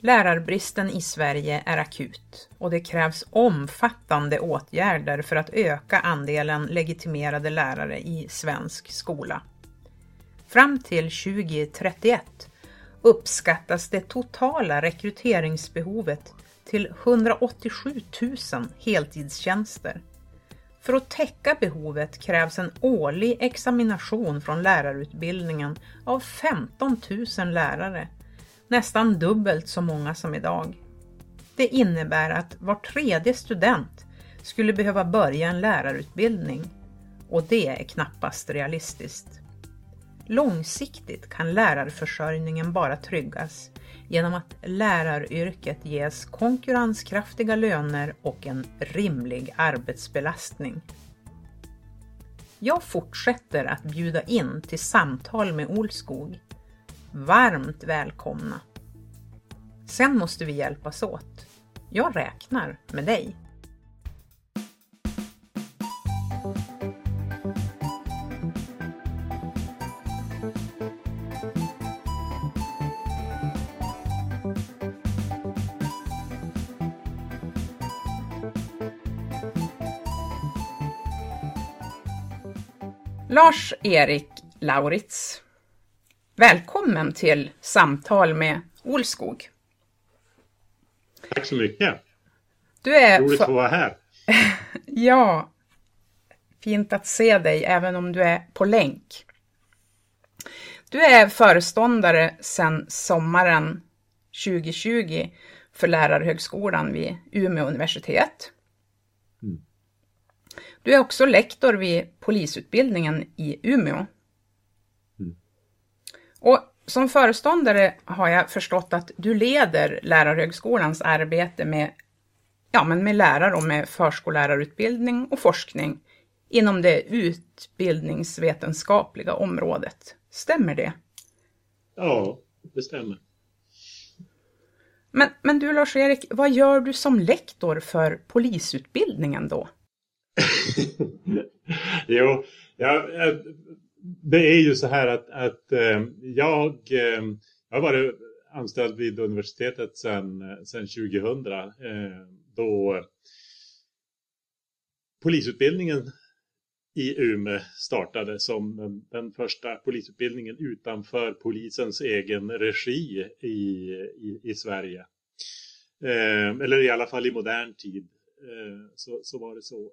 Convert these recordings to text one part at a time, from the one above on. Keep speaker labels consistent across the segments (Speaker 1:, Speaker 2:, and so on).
Speaker 1: Lärarbristen i Sverige är akut och det krävs omfattande åtgärder för att öka andelen legitimerade lärare i svensk skola. Fram till 2031 uppskattas det totala rekryteringsbehovet till 187 000 heltidstjänster. För att täcka behovet krävs en årlig examination från lärarutbildningen av 15 000 lärare, nästan dubbelt så många som idag. Det innebär att var tredje student skulle behöva börja en lärarutbildning och det är knappast realistiskt. Långsiktigt kan lärarförsörjningen bara tryggas genom att läraryrket ges konkurrenskraftiga löner och en rimlig arbetsbelastning. Jag fortsätter att bjuda in till samtal med Olskog. Varmt välkomna! Sen måste vi hjälpas åt. Jag räknar med dig. Lars-Erik Lauritz. Välkommen till Samtal med Olskog.
Speaker 2: Tack så mycket.
Speaker 1: Du är
Speaker 2: Roligt att vara här.
Speaker 1: ja, fint att se dig även om du är på länk. Du är föreståndare sedan sommaren 2020 för Lärarhögskolan vid Umeå universitet. Mm. Du är också lektor vid polisutbildningen i Umeå. Och som föreståndare har jag förstått att du leder Lärarhögskolans arbete med, ja, men med lärare och med förskollärarutbildning och forskning inom det utbildningsvetenskapliga området. Stämmer det?
Speaker 2: Ja, det stämmer.
Speaker 1: Men, men du Lars-Erik, vad gör du som lektor för polisutbildningen då?
Speaker 2: jo, ja, det är ju så här att, att eh, jag, eh, jag har varit anställd vid universitetet sedan, sedan 2000 eh, då polisutbildningen i Umeå startade som den första polisutbildningen utanför polisens egen regi i, i, i Sverige. Eh, eller i alla fall i modern tid eh, så, så var det så.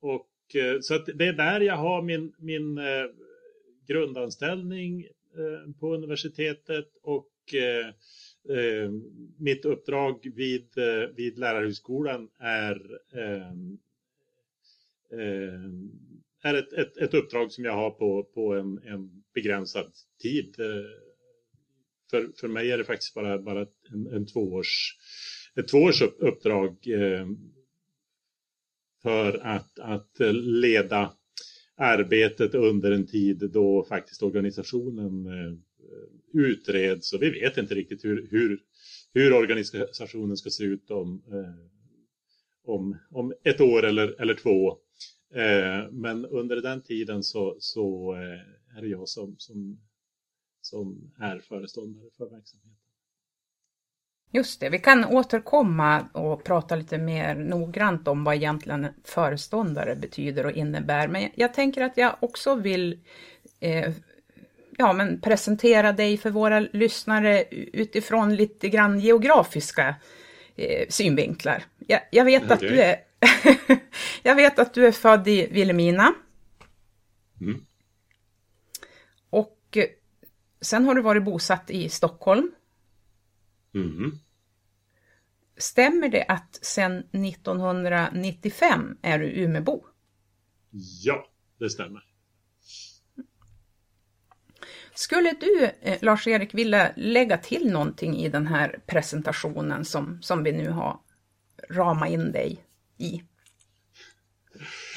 Speaker 2: Och, Eh, så att det är där jag har min, min eh, grundanställning eh, på universitetet och eh, eh, mitt uppdrag vid, vid Lärarhögskolan är, är ett, ett, ett uppdrag som jag har på, på en, en begränsad tid. För, för mig är det faktiskt bara, bara en, en tvåårs, ett tvåårs uppdrag för att, att leda arbetet under en tid då faktiskt organisationen eh, utreds och vi vet inte riktigt hur, hur, hur organisationen ska se ut om, eh, om, om ett år eller, eller två. Eh, men under den tiden så, så är det jag som, som, som är föreståndare för verksamheten.
Speaker 1: Just det, vi kan återkomma och prata lite mer noggrant om vad egentligen föreståndare betyder och innebär. Men jag tänker att jag också vill eh, ja, men presentera dig för våra lyssnare utifrån lite grann geografiska eh, synvinklar. Jag, jag vet okay. att du är jag vet att du är född i Vilhelmina. Mm. Och eh, sen har du varit bosatt i Stockholm. Mm. Stämmer det att sedan 1995 är du Umebo?
Speaker 2: Ja, det stämmer.
Speaker 1: Skulle du, eh, Lars-Erik, vilja lägga till någonting i den här presentationen som, som vi nu har ramat in dig i?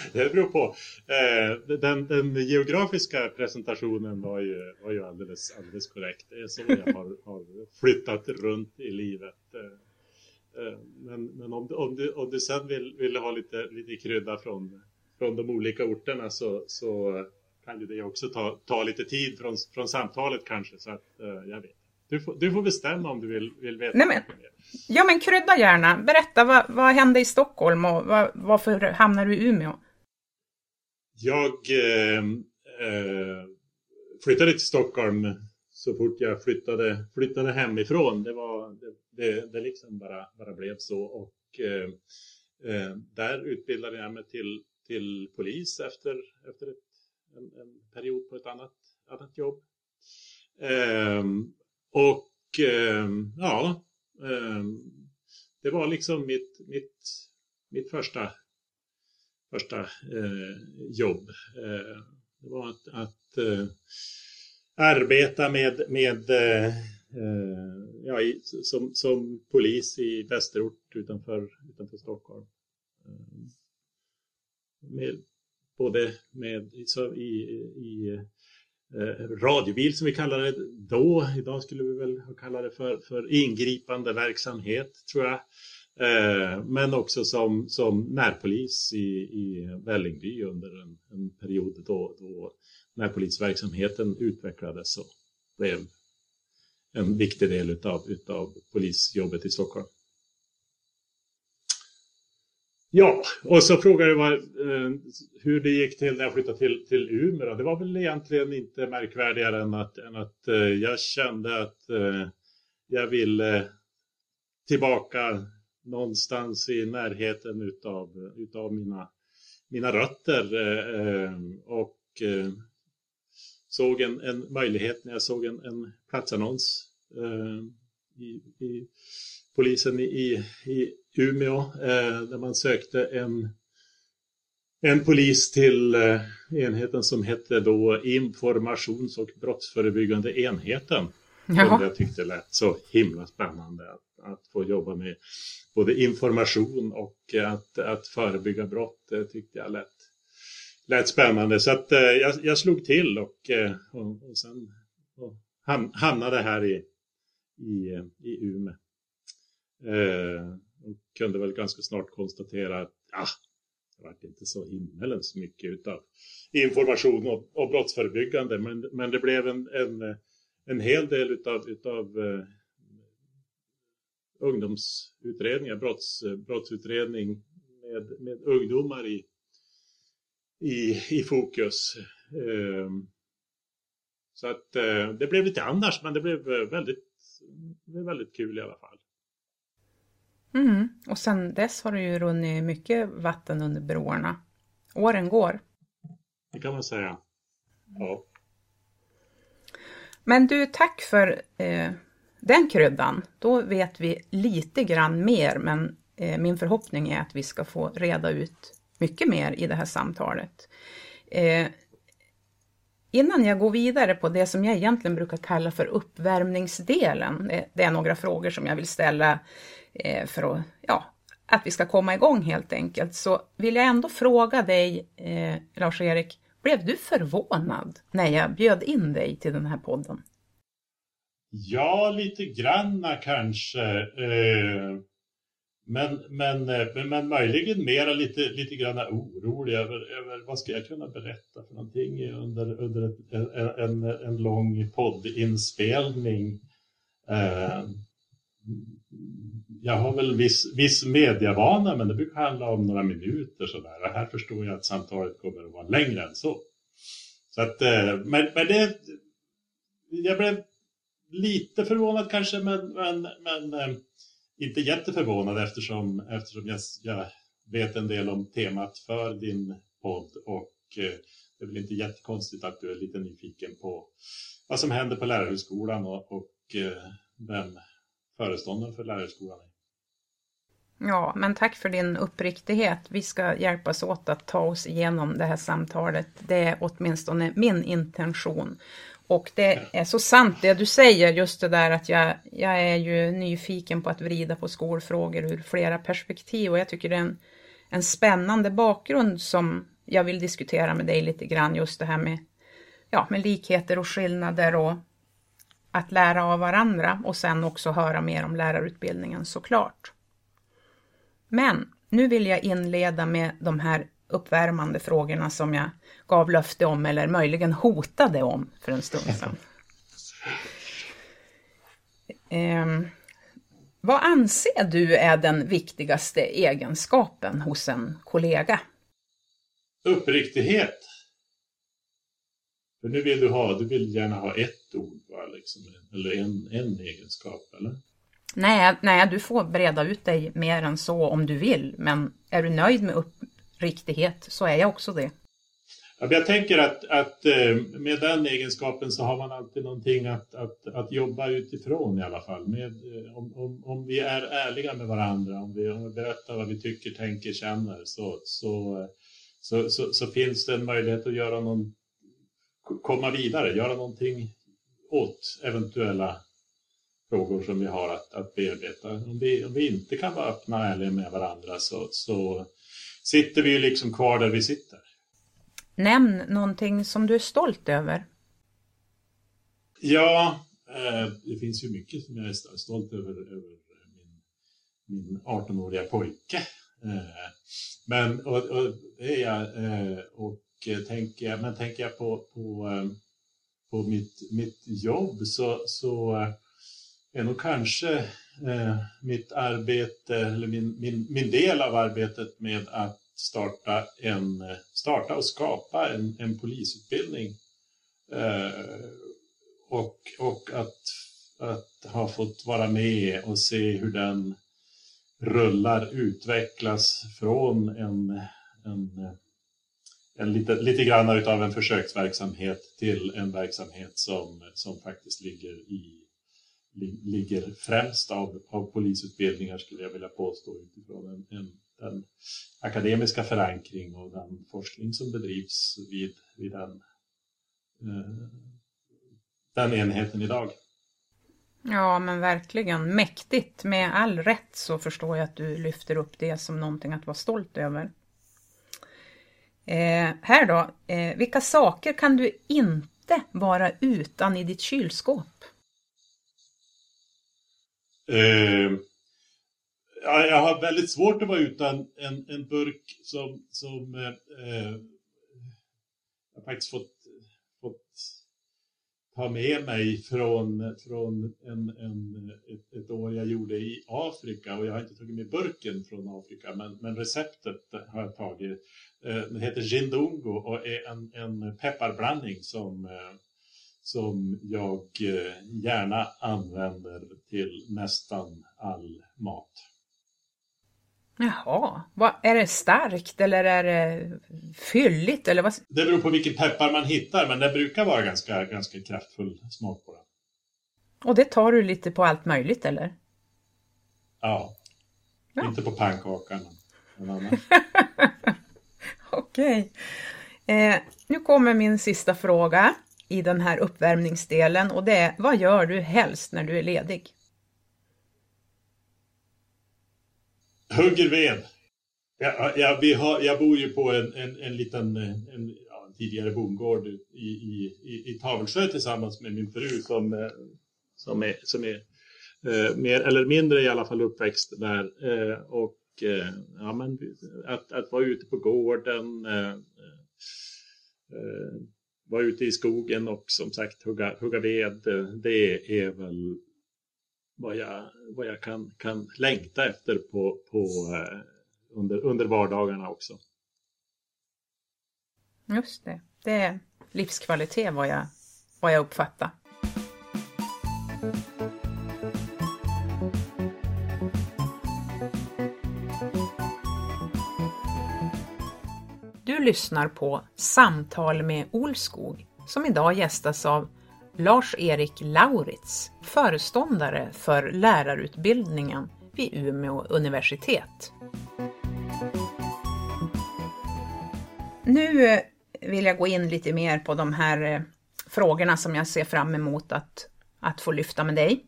Speaker 2: Det beror på. Eh, den, den, geografiska presentationen var ju, var ju alldeles, alldeles korrekt. Det är så jag har, har flyttat runt i livet. Eh, eh, men, men om, om, du, om du sen vill, vill ha lite, lite krydda från, från de olika orterna så, så kan ju det också ta, ta lite tid från, från samtalet kanske. Så att, jag vet. Du får, du får bestämma om du vill, vill veta.
Speaker 1: Nej, men, ja, men krydda gärna. Berätta, vad, vad hände i Stockholm och vad, varför hamnade du i Umeå?
Speaker 2: Jag ehm, eh, flyttade till Stockholm så fort jag flyttade, flyttade hemifrån. Det, var, det, det, det liksom bara, bara blev så. Och ehm, eh, där utbildade jag mig till, till polis efter, efter ett, en, en period på ett annat, annat jobb. Eh, och eh, ja, ehm, det var liksom mitt, mitt, mitt första, första eh, jobb. Eh, det var att, att eh, arbeta med, med eh, eh, ja, i, som, som polis i Västerort utanför, utanför Stockholm. Eh, med, både med, i, i Eh, radiobil som vi kallade det då. Idag skulle vi väl kalla det för, för ingripande verksamhet tror jag. Eh, men också som, som närpolis i, i Vällingby under en, en period då, då närpolisverksamheten utvecklades och blev en viktig del utav, utav polisjobbet i Stockholm. Ja, och så frågade du vad, eh, hur det gick till när jag flyttade till, till Umeå. Det var väl egentligen inte märkvärdigare än att, än att eh, jag kände att eh, jag ville tillbaka någonstans i närheten utav, utav mina, mina rötter. Eh, eh, och eh, såg en, en möjlighet när jag såg en, en platsannons eh, i, i polisen i, i Umeå eh, där man sökte en, en polis till enheten som hette då informations och brottsförebyggande enheten. Som jag tyckte det lät så himla spännande att, att få jobba med både information och att, att förebygga brott. Det tyckte jag lät, lät spännande. Så att, eh, jag, jag slog till och, eh, och, och sen och hamnade här i, i, i Umeå. Eh, och kunde väl ganska snart konstatera att ja, det var inte så himmelens mycket utav information och, och brottsförebyggande. Men, men det blev en, en, eh, en hel del utav, utav uh, ungdomsutredningar, brotts, brottsutredning med, med ungdomar i, i, i fokus. Uh, så att uh, det blev lite annars, men det blev väldigt, det blev väldigt kul i alla fall.
Speaker 1: Mm. Och sen dess har det ju runnit mycket vatten under broarna. Åren går.
Speaker 2: Det kan man säga. Ja.
Speaker 1: Men du, tack för eh, den kryddan. Då vet vi lite grann mer, men eh, min förhoppning är att vi ska få reda ut mycket mer i det här samtalet. Eh, innan jag går vidare på det som jag egentligen brukar kalla för uppvärmningsdelen, det, det är några frågor som jag vill ställa Eh, för att, ja, att vi ska komma igång helt enkelt, så vill jag ändå fråga dig, eh, Lars-Erik, blev du förvånad när jag bjöd in dig till den här podden?
Speaker 2: Ja, lite granna kanske. Eh, men, men, men, men möjligen mera lite, lite granna orolig över, över vad ska jag kunna berätta för någonting under, under ett, en, en, en lång poddinspelning. Eh, jag har väl viss, viss mediavana men det brukar handla om några minuter sådär. Och här förstår jag att samtalet kommer att vara längre än så. Så att, eh, men, men det, jag blev lite förvånad kanske men, men, men eh, inte jätteförvånad eftersom, eftersom jag, jag vet en del om temat för din podd och eh, det är väl inte jättekonstigt att du är lite nyfiken på vad som händer på lärarhögskolan och, och vem föreståndaren för lärarhögskolan är.
Speaker 1: Ja, men tack för din uppriktighet. Vi ska hjälpas åt att ta oss igenom det här samtalet. Det är åtminstone min intention. Och det är så sant det du säger, just det där att jag, jag är ju nyfiken på att vrida på skolfrågor ur flera perspektiv och jag tycker det är en, en spännande bakgrund som jag vill diskutera med dig lite grann, just det här med, ja, med likheter och skillnader och att lära av varandra och sen också höra mer om lärarutbildningen såklart. Men nu vill jag inleda med de här uppvärmande frågorna som jag gav löfte om eller möjligen hotade om för en stund sedan. Eh, vad anser du är den viktigaste egenskapen hos en kollega?
Speaker 2: Uppriktighet. För nu vill du ha, du vill gärna ha ett ord, va? Liksom, eller en, en egenskap, eller?
Speaker 1: Nej, nej, du får breda ut dig mer än så om du vill, men är du nöjd med uppriktighet så är jag också det.
Speaker 2: Jag tänker att, att eh, med den egenskapen så har man alltid någonting att, att, att jobba utifrån i alla fall. Med, eh, om, om, om vi är ärliga med varandra, om vi, om vi berättar vad vi tycker, tänker, känner så, så, så, så, så finns det en möjlighet att göra någon, komma vidare, göra någonting åt eventuella frågor som vi har att, att bearbeta. Om vi, om vi inte kan vara öppna och ärliga med varandra så, så sitter vi ju liksom kvar där vi sitter.
Speaker 1: Nämn någonting som du är stolt över.
Speaker 2: Ja, eh, det finns ju mycket som jag är stolt över, över min, min 18-åriga pojke. Eh, men och, och, det är jag, eh, och tänker, men tänker jag på, på, på mitt, mitt jobb så, så är nog kanske eh, mitt arbete, eller min, min, min del av arbetet med att starta, en, starta och skapa en, en polisutbildning. Eh, och och att, att ha fått vara med och se hur den rullar, utvecklas från en, en, en lite, lite grann av en försöksverksamhet till en verksamhet som, som faktiskt ligger i ligger främst av, av polisutbildningar skulle jag vilja påstå utifrån en, en, den akademiska förankring och den forskning som bedrivs vid, vid den, eh, den enheten idag.
Speaker 1: Ja, men verkligen mäktigt. Med all rätt så förstår jag att du lyfter upp det som någonting att vara stolt över. Eh, här då, eh, vilka saker kan du inte vara utan i ditt kylskåp?
Speaker 2: Eh, jag har väldigt svårt att vara utan en, en burk som, som eh, eh jag faktiskt fått, fått ta med mig från, från en, en, ett, ett, år jag gjorde i Afrika och jag har inte tagit med burken från Afrika men, men receptet har jag tagit. Eh, den heter Jindungo och är en, en pepparblandning som eh, som jag eh, gärna använder till nästan all mat.
Speaker 1: Jaha, vad, är det starkt eller är det fylligt? Eller vad?
Speaker 2: Det beror på vilken peppar man hittar, men det brukar vara ganska, ganska kraftfull smak på den.
Speaker 1: Och det tar du lite på allt möjligt, eller?
Speaker 2: Ja, ja. inte på pannkakan, men annars.
Speaker 1: Okej. Eh, nu kommer min sista fråga i den här uppvärmningsdelen och det är vad gör du helst när du är ledig?
Speaker 2: Hugger ved. Ja, ja, vi har, jag bor ju på en, en, en liten en, ja, en tidigare bondgård i, i, i, i Tavelsjö tillsammans med min fru som, eh, som är, som är eh, mer eller mindre i alla fall uppväxt där. Eh, och eh, ja, men, att, att vara ute på gården eh, eh, vara ute i skogen och som sagt hugga, hugga ved, det är väl vad jag, vad jag kan, kan längta efter på, på, eh, under, under vardagarna också.
Speaker 1: Just det, det är livskvalitet vad jag, vad jag uppfattar. Lyssnar på Samtal med Olskog som idag gästas av Lars-Erik Lauritz, föreståndare för lärarutbildningen vid Umeå universitet. Nu eh, vill jag gå in lite mer på de här eh, frågorna som jag ser fram emot att, att få lyfta med dig.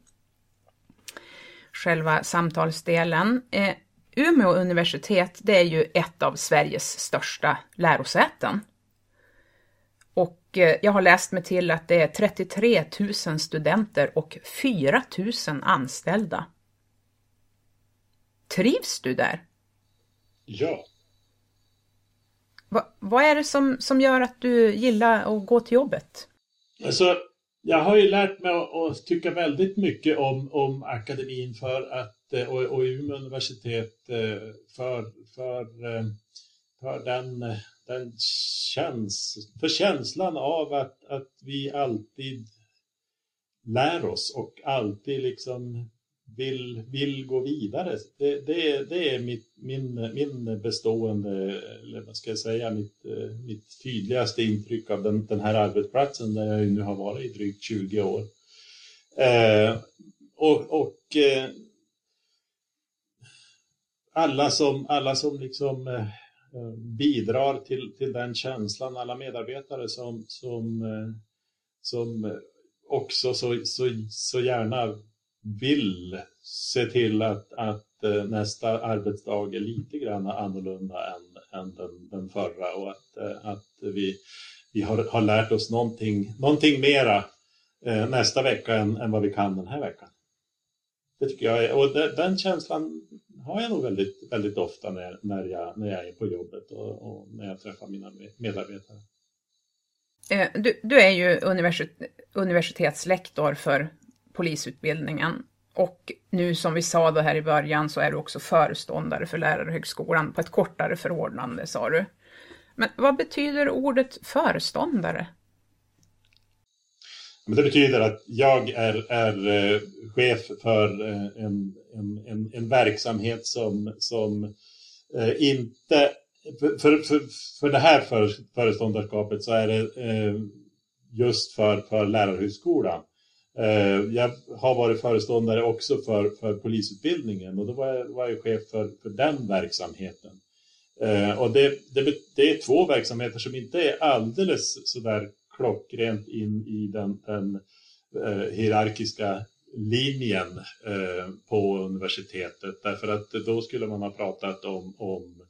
Speaker 1: Själva samtalsdelen. Eh, Umeå universitet det är ju ett av Sveriges största lärosäten. Och eh, jag har läst mig till att det är 33 000 studenter och 4 000 anställda. Trivs du där?
Speaker 2: Ja.
Speaker 1: Va, vad är det som, som gör att du gillar att gå till jobbet?
Speaker 2: Alltså, jag har ju lärt mig att, att, tycka väldigt mycket om, om akademin för att, och, och Umeå universitet eh, för, för, eh, för den, den käns, för känslan av att, att vi alltid lär oss och alltid liksom vill, vill gå vidare. Det, det, det är mitt, min, min bestående, eller vad ska jag säga, mitt, eh, mitt tydligaste intryck av den, den här arbetsplatsen där jag nu har varit i drygt 20 år. Eh, och, och eh, alla som, alla som liksom eh, eh, bidrar till, till den känslan, alla medarbetare som, som, eh, som eh, också så, så, så gärna vill se till att, att eh, nästa arbetsdag är lite grann annorlunda än, än den, den förra och att, att vi, vi har, har lärt oss någonting, någonting mera nästa vecka än, än vad vi kan den här veckan. Det tycker jag är, och den, den känslan har jag nog väldigt, väldigt ofta när, när, jag, när jag är på jobbet och, och när jag träffar mina medarbetare.
Speaker 1: Du, du är ju universitet, universitetslektor för polisutbildningen. Och nu som vi sa då här i början så är du också föreståndare för Lärarhögskolan på ett kortare förordnande sa du. Men vad betyder ordet föreståndare?
Speaker 2: Men det betyder att jag är, är eh, chef för eh, en, en, en, en, verksamhet som, som eh, inte... För, för, för det här för, föreståndarskapet så är det eh, just för, för Lärarhögskolan. Eh, jag har varit föreståndare också för, för polisutbildningen och då var jag, var jag chef för, för den verksamheten. Eh, och det, det, det, är två verksamheter som inte är alldeles sådär klockrent in i den, den eh, hierarkiska linjen eh, på universitetet därför att då skulle man ha pratat om, om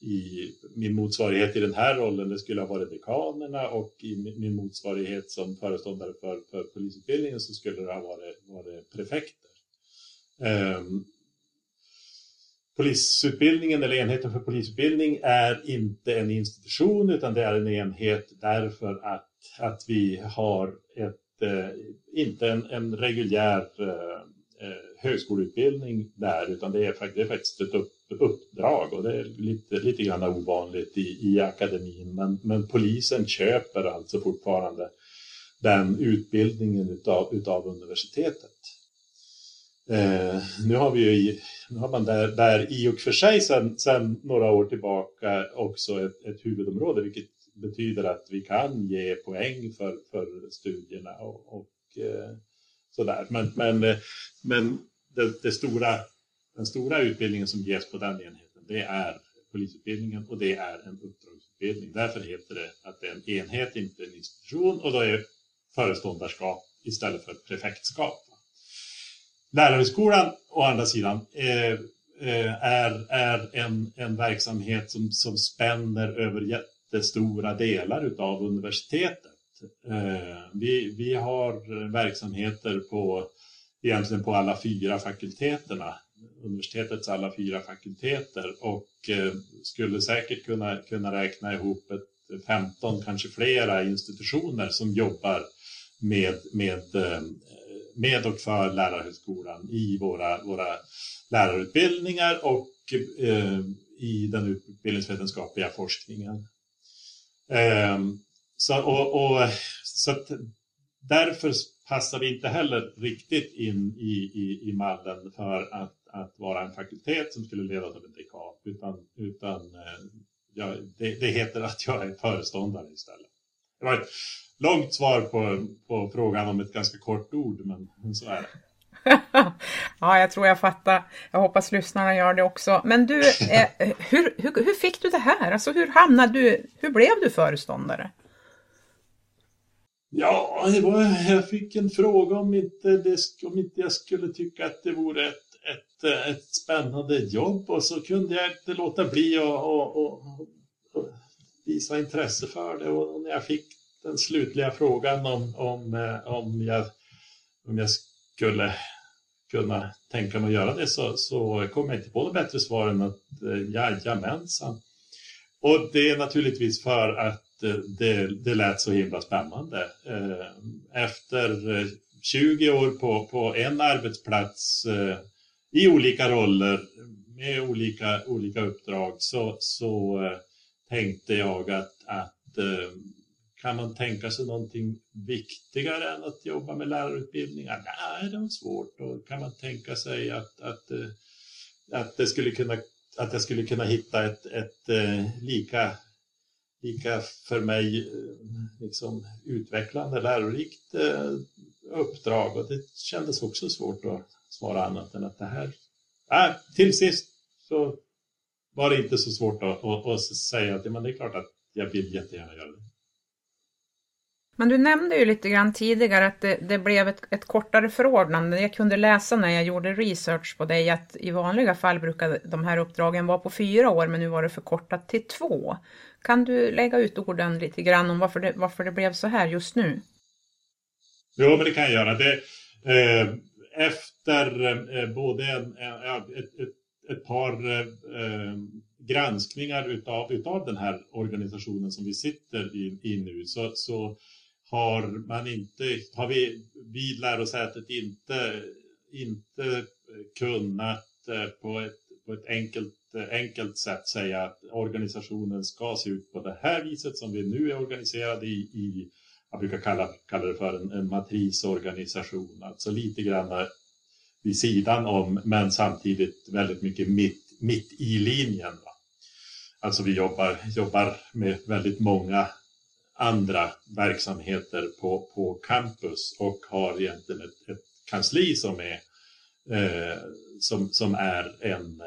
Speaker 2: i min motsvarighet i den här rollen, det skulle ha varit dekanerna och i min motsvarighet som föreståndare för, för polisutbildningen så skulle det ha varit, varit prefekter. Eh, polisutbildningen eller enheten för polisutbildning är inte en institution utan det är en enhet därför att, att vi har ett, Eh, inte en, en reguljär eh, eh, högskoleutbildning där utan det är, det är faktiskt ett upp, uppdrag och det är lite, lite grann ovanligt i, i akademin. Men, men polisen köper alltså fortfarande den utbildningen utav, utav universitetet. Eh, nu har vi ju, nu har man där, där i och för sig sedan, sedan några år tillbaka också ett, ett huvudområde, vilket betyder att vi kan ge poäng för, för studierna och, och eh, sådär. Men, men, eh, men det, det stora den stora utbildningen som ges på den enheten, det är polisutbildningen och det är en uppdragsutbildning. Därför heter det att det är en enhet, inte en institution och då är föreståndarskap istället för prefektskap. Lärarhögskolan å andra sidan eh, är, är en, en verksamhet som, som spänner över jättestora delar av universitetet. Eh, vi, vi har verksamheter på egentligen på alla fyra fakulteterna universitetets alla fyra fakulteter och eh, skulle säkert kunna, kunna räkna ihop ett 15, kanske flera institutioner som jobbar med, med, eh, med och för lärarhögskolan i våra, våra lärarutbildningar och i den utbildningsvetenskapliga forskningen. Eh, så, och, och, så att därför passar vi inte heller riktigt in i, i, i mallen för att att vara en fakultet som skulle leda till en dekan, utan, utan eh, ja, det, det, heter att jag är föreståndare istället. Det var ett långt svar på, på frågan om ett ganska kort ord, men så är det.
Speaker 1: ja, jag tror jag fattar. Jag hoppas lyssnarna gör det också. Men du, eh, hur, hur, hur fick du det här? Alltså, hur hamnade du, hur blev du föreståndare?
Speaker 2: Ja, det var, jag fick en fråga om inte, det, om inte jag skulle tycka att det vore ett ett, ett spännande jobb och så kunde jag inte låta bli att visa intresse för det. Och när jag fick den slutliga frågan om, om, eh, om, jag, om jag skulle kunna tänka mig att göra det så, så kom jag inte på något bättre svar än att eh, jajamensan. Och det är naturligtvis för att eh, det, det lät så himla spännande. Eh, efter 20 år på, på en arbetsplats i olika roller med olika, olika uppdrag så, så tänkte jag att, att kan man tänka sig någonting viktigare än att jobba med lärarutbildningar? Nej, det var svårt. Och kan man tänka sig att, att, eh, att, det skulle kunna, att jag skulle kunna hitta ett, ett eh, lika, lika för mig eh, liksom, utvecklande, lärorikt uppdrag? Och det kändes också svårt att svara annat än att det här... Nej, till sist så var det inte så svårt att, att, att säga att men det är klart att jag vill jättegärna göra det.
Speaker 1: Men du nämnde ju lite grann tidigare att det, det blev ett, ett, kortare förordnande. Jag kunde läsa när jag gjorde research på dig att i vanliga fall brukar de här uppdragen vara på fyra år, men nu var det förkortat till två. Kan du lägga ut orden lite grann om varför det, varför det blev så här just nu?
Speaker 2: Jo, men det kan jag göra. Det, eh, efter eh, både en, eh, ett, ett, ett, par eh, granskningar utav, utav den här organisationen som vi sitter i, i nu så, så har man inte, har vi vid lärosätet inte, inte kunnat eh, på ett, på ett enkelt, eh, enkelt sätt säga att organisationen ska se ut på det här viset som vi nu är organiserade i, i jag brukar kalla, kalla det för en, en matrisorganisation, alltså lite grann vid sidan om men samtidigt väldigt mycket mitt, mitt i linjen. Va? Alltså vi jobbar, jobbar med väldigt många andra verksamheter på, på campus och har egentligen ett, ett kansli som är, eh, som, som är en,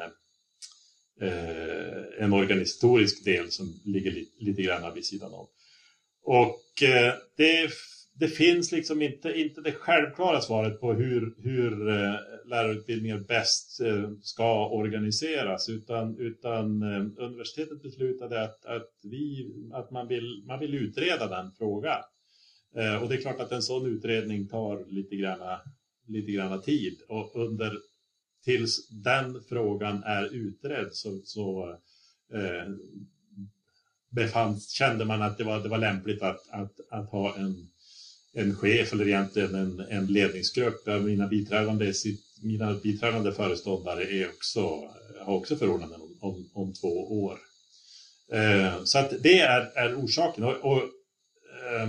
Speaker 2: eh, en organisatorisk del som ligger li, lite grann vid sidan om. Och eh, det det finns liksom inte, inte det självklara svaret på hur, hur eh, lärarutbildningen bäst eh, ska organiseras utan, utan eh, universitetet beslutade att, att, vi, att man, vill, man vill utreda den frågan. Eh, och det är klart att en sån utredning tar lite grann, lite granna tid och under tills den frågan är utredd så, så eh, befanns, kände man att det var, det var lämpligt att, att, att ha en en chef eller egentligen en, en ledningsgrupp. Mina biträdande, mina biträdande föreståndare är också, har också förordnanden om, om, om två år. Eh, så att det är, är orsaken. Och, och eh,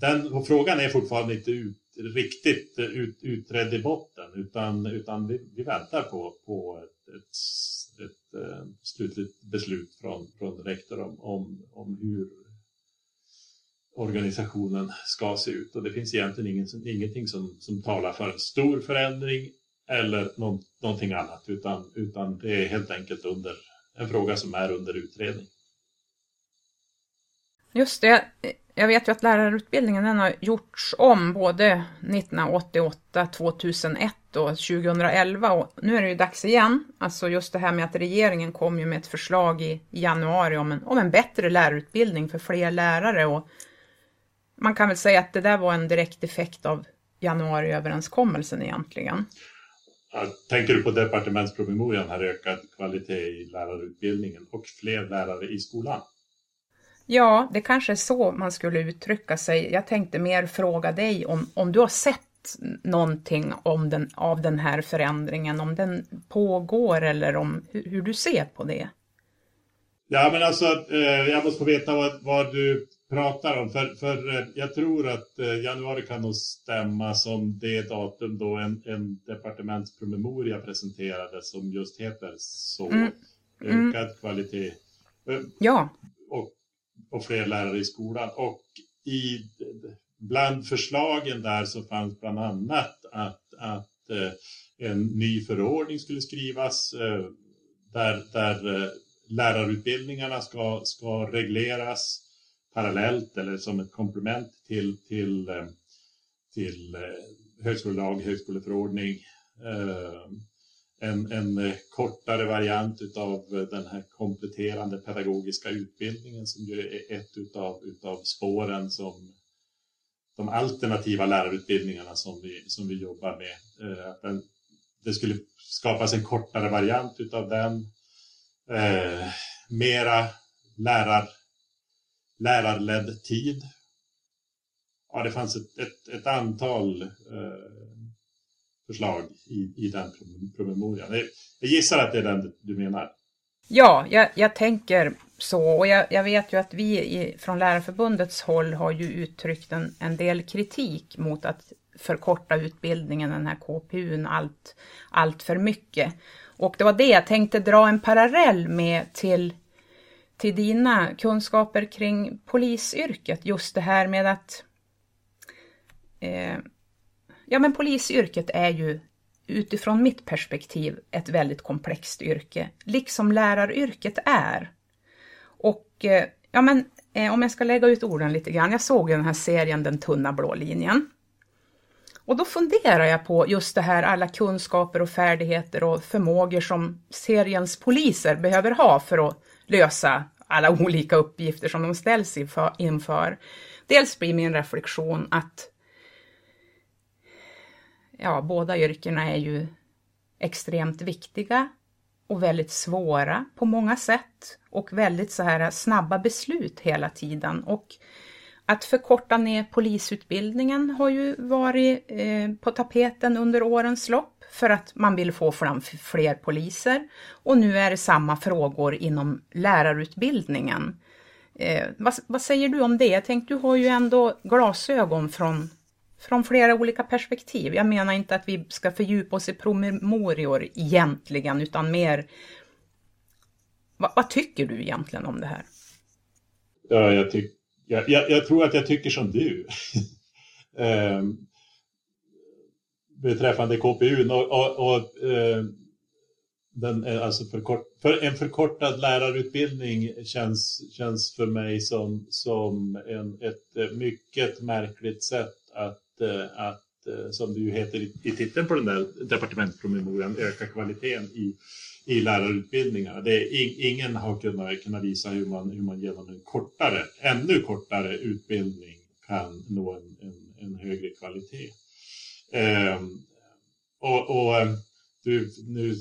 Speaker 2: den, frågan är fortfarande inte ut, riktigt ut, utredd i botten utan, utan vi, vi väntar på, på ett, ett, ett, ett slutligt beslut från, från rektor om, om, om hur organisationen ska se ut. Och det finns egentligen ingen, ingenting som, som talar för en stor förändring eller någon, någonting annat, utan, utan det är helt enkelt under, en fråga som är under utredning.
Speaker 1: Just det. Jag vet ju att lärarutbildningen den har gjorts om både 1988, 2001 och 2011 och nu är det ju dags igen. Alltså just det här med att regeringen kom ju med ett förslag i januari om en, om en bättre lärarutbildning för fler lärare och man kan väl säga att det där var en direkt effekt av januariöverenskommelsen egentligen.
Speaker 2: tänker du på departementspromemorian här ökad kvalitet i lärarutbildningen och fler lärare i skolan?
Speaker 1: Ja, det kanske är så man skulle uttrycka sig. Jag tänkte mer fråga dig om, om du har sett någonting om den, av den här förändringen, om den pågår eller om hur, hur du ser på det?
Speaker 2: Ja, men alltså, eh, jag måste få veta vad, vad du pratar om. För, för eh, jag tror att eh, januari kan nog stämma som det datum då en, en departementspromemoria presenterades som just heter så. Mm. mm. Ökad kvalitet.
Speaker 1: Eh, ja.
Speaker 2: Och, och fler lärare i skolan. Och i, bland förslagen där så fanns bland annat att, att en ny förordning skulle skrivas där, där lärarutbildningarna ska, ska regleras parallellt eller som ett komplement till, till, eh, till eh, högskolelag, högskoleförordning. Eh, en, en kortare variant av den här kompletterande pedagogiska utbildningen som ju är ett utav, utav spåren som de alternativa lärarutbildningarna som vi, som vi jobbar med. Att den, det skulle skapas en kortare variant utav den. Eh, mera lärar, lärarledd tid. Ja, det fanns ett, ett, ett antal eh, förslag i, i den promemorian. Jag gissar att det är den du menar.
Speaker 1: Ja, jag, jag tänker så. Och jag, jag, vet ju att vi i, från Lärarförbundets håll har ju uttryckt en, en del kritik mot att förkorta utbildningen, den här KPUn, allt, allt för mycket. Och det var det jag tänkte dra en parallell med till, till dina kunskaper kring polisyrket. Just det här med att eh, ja men polisyrket är ju utifrån mitt perspektiv ett väldigt komplext yrke, liksom läraryrket är. Och eh, ja men eh, om jag ska lägga ut orden lite grann, jag såg den här serien Den tunna blå linjen. Och då funderar jag på just det här alla kunskaper och färdigheter och förmågor som seriens poliser behöver ha för att lösa alla olika uppgifter som de ställs inför. Dels blir min reflektion att ja, båda yrkena är ju extremt viktiga och väldigt svåra på många sätt och väldigt så här snabba beslut hela tiden. Och att förkorta ner polisutbildningen har ju varit eh, på tapeten under årens lopp för att man vill få fram fler poliser. Och nu är det samma frågor inom lärarutbildningen. Eh, vad, vad, säger du om det? Jag tänkte du har ju ändå glasögon från, från flera olika perspektiv. Jag menar inte att vi ska fördjupa oss i promemorior egentligen, utan mer vad, vad tycker du egentligen om det här?
Speaker 2: Ja, jag tycker jag, jag, jag, tror att jag tycker som du. eh, beträffande KPU och, och, och eh, den, eh, alltså förkort, för en förkortad lärarutbildning känns, känns för mig som, som en, ett eh, mycket märkligt sätt att, eh, att som det ju heter i, i titeln på den där departementspromemorian, öka kvaliteten i i lärarutbildningarna. Det är in, ingen har kunnat, kunnat visa hur man, hur man genom en kortare, ännu kortare utbildning kan nå en, en, en högre kvalitet. Ehm, och, och ehm, du, nu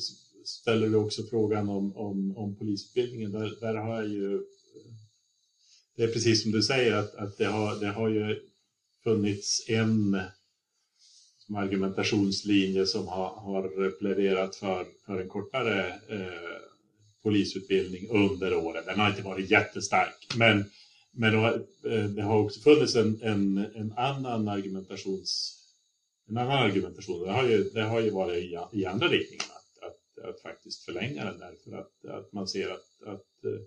Speaker 2: ställer du också frågan om, om, om polisutbildningen. Där, där har jag ju, det är precis som du säger att, att det, har, det har ju funnits en som argumentationslinje som har, har pläderat för, för en kortare eh, polisutbildning under åren. Den har inte varit jättestark, men, men eh, det har också funnits en, en, en annan argumentations en annan argumentation. Det har ju, det har ju varit i, i andra riktningar att faktiskt förlänga den därför att, att man ser att, att uh,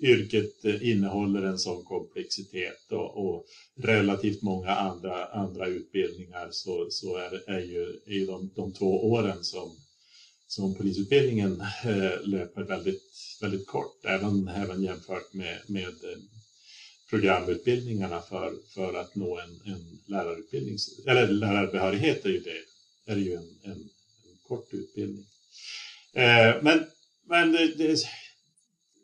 Speaker 2: yrket eh, innehåller en sån komplexitet och, och, relativt många andra, andra utbildningar så, så är, är ju, är ju de, de två åren som, som polisutbildningen eh, löper väldigt, väldigt kort, även, även jämfört med, med programutbildningarna för, för att nå en, en lärarutbildning, eller lärarbehörighet är ju det, är ju en, en, en kort utbildning. Eh, men men det, det,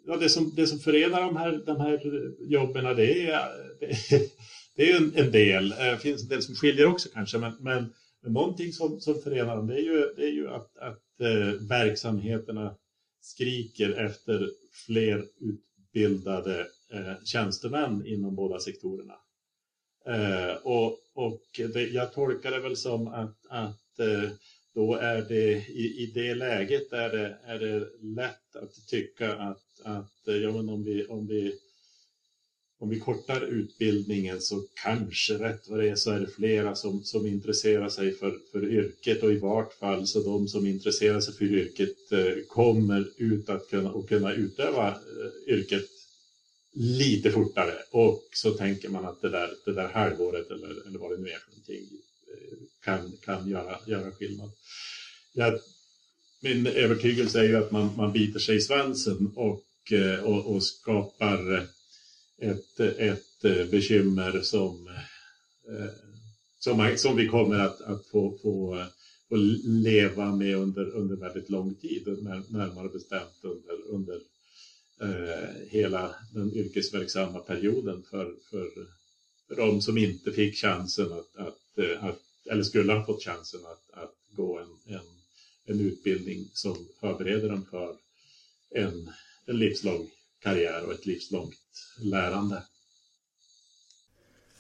Speaker 2: ja, det, som, det som förenar de här, de här jobben det är, det, det är en, en del. Det eh, finns en del som skiljer också kanske, men, men, men någonting som, som förenar dem det är ju, det är ju att, att eh, verksamheterna skriker efter fler utbildade eh, tjänstemän inom båda sektorerna. Eh, och och det, jag tolkar det väl som att, att eh, då är det i, i det läget är det, är det lätt att tycka att, att eh, ja, men om, vi, om, vi, om vi kortar utbildningen så kanske rätt vad det är så är det flera som, som intresserar sig för, för yrket och i vart fall så de som intresserar sig för yrket eh, kommer ut att kunna, och kunna utöva eh, yrket lite fortare och så tänker man att det där, det där halvåret eller, eller vad det nu är för någonting eh, kan, kan göra, göra skillnad. Jag, min övertygelse är ju att man, man biter sig i svansen och, eh, och, och skapar ett, ett bekymmer som, eh, som, som vi kommer att, att få, få, få leva med under, under väldigt lång tid, närmare bestämt under, under eh, hela den yrkesverksamma perioden för, för, för de som inte fick chansen att, att, eh, att eller skulle ha fått chansen att, att gå en, en, en utbildning som förbereder dem för en, en livslång karriär och ett livslångt lärande.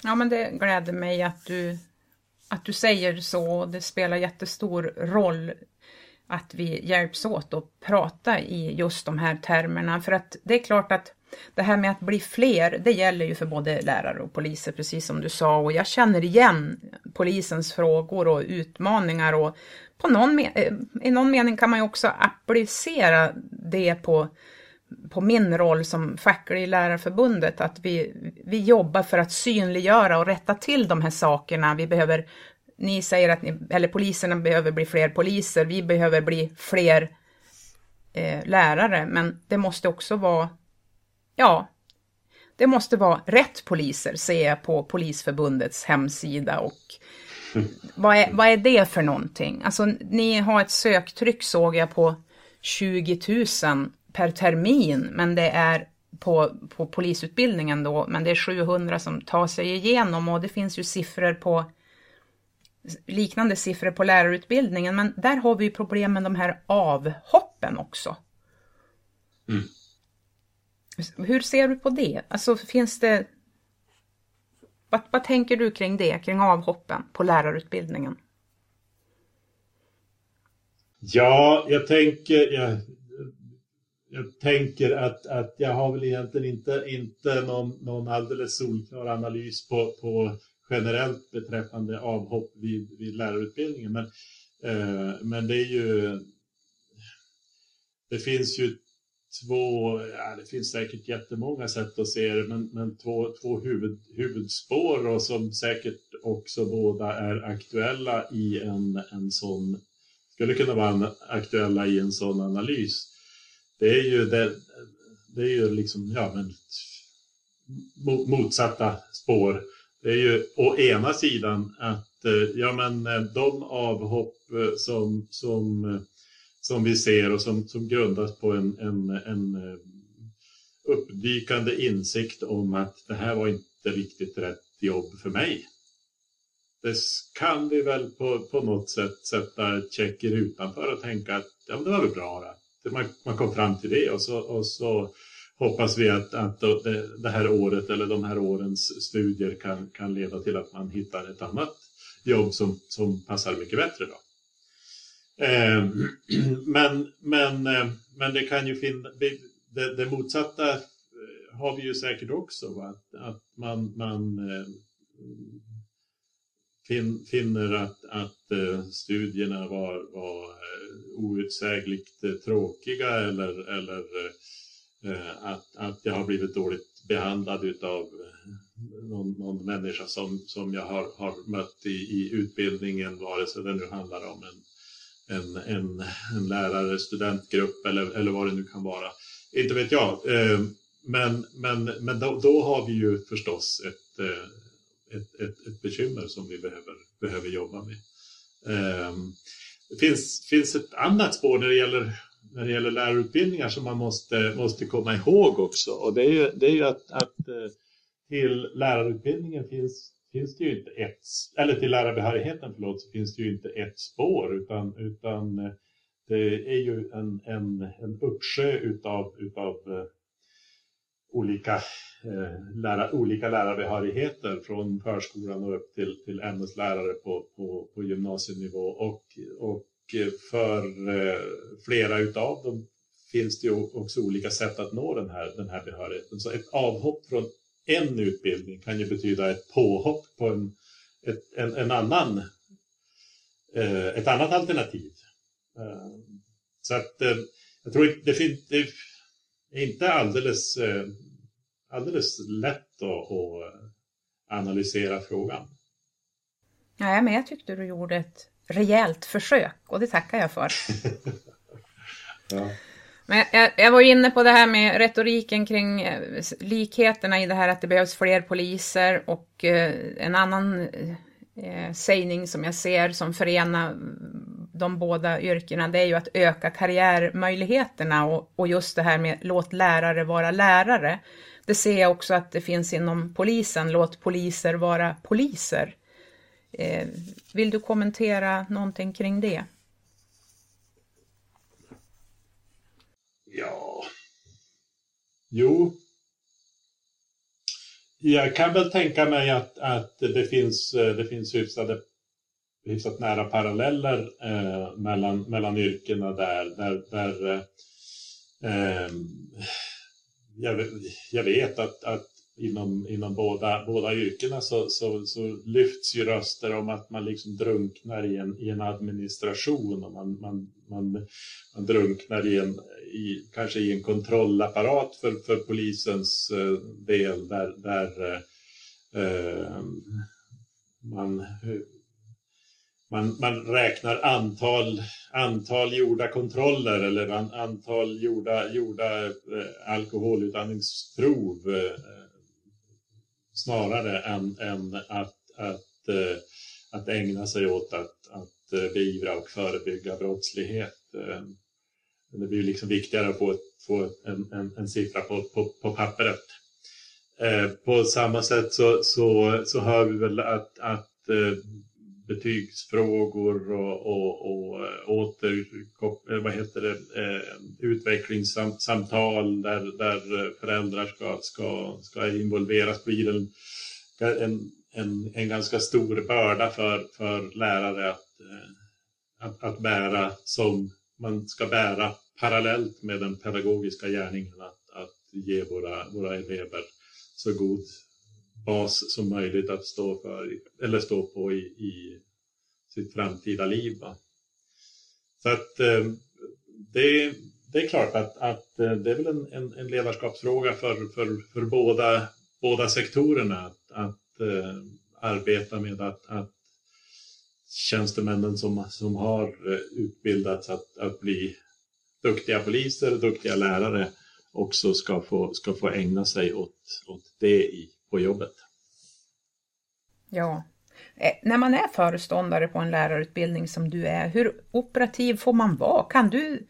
Speaker 1: Ja, men det gläder mig att du, att du säger så. Det spelar jättestor roll att vi hjälps åt att prata i just de här termerna. För att det är klart att det här med att bli fler, det gäller ju för både lärare och poliser, precis som du sa. Och jag känner igen polisens frågor och utmaningar och på någon, eh, i någon mening kan man ju också applicera det på, på min roll som facklig i Lärarförbundet, att vi, vi jobbar för att synliggöra och rätta till de här sakerna. Vi behöver, ni säger att ni, eller poliserna behöver bli fler poliser, vi behöver bli fler eh, lärare, men det måste också vara Ja, det måste vara rätt poliser, ser jag på Polisförbundets hemsida. Och vad är, vad är det för någonting? Alltså, ni har ett söktryck såg jag på 20 000 per termin, men det är på, på polisutbildningen då, men det är 700 som tar sig igenom och det finns ju siffror på liknande siffror på lärarutbildningen, men där har vi problem med de här avhoppen också. Mm. Hur ser du på det? Alltså finns det... Vad, vad tänker du kring det, kring avhoppen på lärarutbildningen?
Speaker 2: Ja, jag tänker, jag, jag tänker att, att jag har väl egentligen inte, inte någon, någon alldeles solklar analys på, på generellt beträffande avhopp vid, vid lärarutbildningen. Men, eh, men det är ju... Det finns ju två, ja, det finns säkert jättemånga sätt att se det, men, men två, två huvud, huvudspår och som säkert också båda är aktuella i en, en sån, skulle kunna vara aktuella i en sån analys. Det är ju, det, det är ju liksom, ja men motsatta spår. Det är ju å ena sidan att eh, ja, men eh, de avhopp eh, som, som som vi ser och som, som grundas på en, en, en uppdykande insikt om att det här var inte riktigt rätt jobb för mig. Det kan vi väl på, på något sätt sätta checker utanför och tänka att ja, det var väl bra. Då. Man, man kom fram till det och så, och så hoppas vi att, att det, här året eller de här årens studier kan, kan leda till att man hittar ett annat jobb som, som passar mycket bättre. Då. Eh, men, men, eh, men det kan ju finnas, det, det, motsatta eh, har vi ju säkert också, va? Att, att man, man ehm, fin, finner att, att eh, studierna var, var eh, outsägligt tråkiga eller, eller Eh, att, att jag har blivit dåligt behandlad av eh, någon, någon människa som, som jag har, har mött i, i utbildningen, vare sig det nu handlar om en en, en, en lärare, studentgrupp eller, eller vad det nu kan vara. Inte vet jag. Eh, men, men, men då, då har vi ju förstås ett, ett, ett, ett bekymmer som vi behöver, behöver jobba med. Det finns, finns ett annat spår när det gäller, när det gäller lärarutbildningar som man måste, måste komma ihåg också. Och det är ju, det är ju att, att eh, till lärarutbildningen finns finns det ju inte ett, eller till lärarbehörigheten förlåt, så finns det ju inte ett spår utan, utan eh, det är ju en, en, en uppsjö utav, utav eh, olika, eh, lära, olika lärarbehörigheter från förskolan och upp till, till ämneslärare på, på, på gymnasienivå och, och för eh, flera utav dem finns det ju också olika sätt att nå den här, den här behörigheten. Så ett avhopp från en utbildning kan ju betyda ett påhopp på en, ett, en, en annan, eh, ett annat alternativ. Eh, så att jag tror det, finns, det är inte alldeles, alldeles lätt att, att analysera frågan.
Speaker 1: Nej, men jag tyckte du gjorde ett rejält försök och det tackar jag för. ja. Men jag, jag, var inne på det här med retoriken kring eh, likheterna i det här att det behövs fler poliser och eh, en annan eh, sägning som jag ser som förenar de båda yrkena det är ju att öka karriärmöjligheterna och, och just det här med låt lärare vara lärare. Det ser jag också att det finns inom polisen, låt poliser vara poliser. Eh, vill du kommentera någonting kring det?
Speaker 2: Ja, Jo, jag kan väl tänka mig att, att det finns, eh, det finns hyfsade, hyfsat nära paralleller eh, mellan, mellan yrkena där. där, där eh, eh jag, jag, vet att, att inom, inom båda, båda yrkena så, så, så, lyfts ju röster om att man liksom drunknar i en, i en administration och man, man, man, man drunknar i en, i, kanske i en kontrollapparat för, för polisens eh, del där, där eh, man, man, man räknar antal, antal gjorda kontroller eller antal gjorda, gjorda eh, alkoholutandningsprov eh, snarare än, än att, att, eh, att ägna sig åt att, att eh, beivra och förebygga brottslighet. Eh, det blir liksom viktigare att få, få en, en, en siffra på, på, på pappret. På samma sätt så, så, så hör vi väl att, att betygsfrågor och, och, och eh, åter, eh, vad heter det, eh, utvecklingssamtal där, där föräldrar ska, ska, ska involveras. Blir en, en, en, en ganska stor börda för, för lärare att, att, att bära som man ska bära parallellt med den pedagogiska gärningen att, att ge våra, våra elever så god bas som möjligt att stå, för, eller stå på i, i sitt framtida liv. Va? Så att eh, det, det är klart att, att eh, det är väl en, en, en ledarskapsfråga för, för, för båda, båda sektorerna att, att eh, arbeta med att, att tjänstemännen som, som har utbildats att, att bli duktiga poliser, duktiga lärare också ska få, ska få ägna sig åt, åt det i, på jobbet.
Speaker 1: Ja. Eh, när man är föreståndare på en lärarutbildning som du är, hur operativ får man vara? Kan du,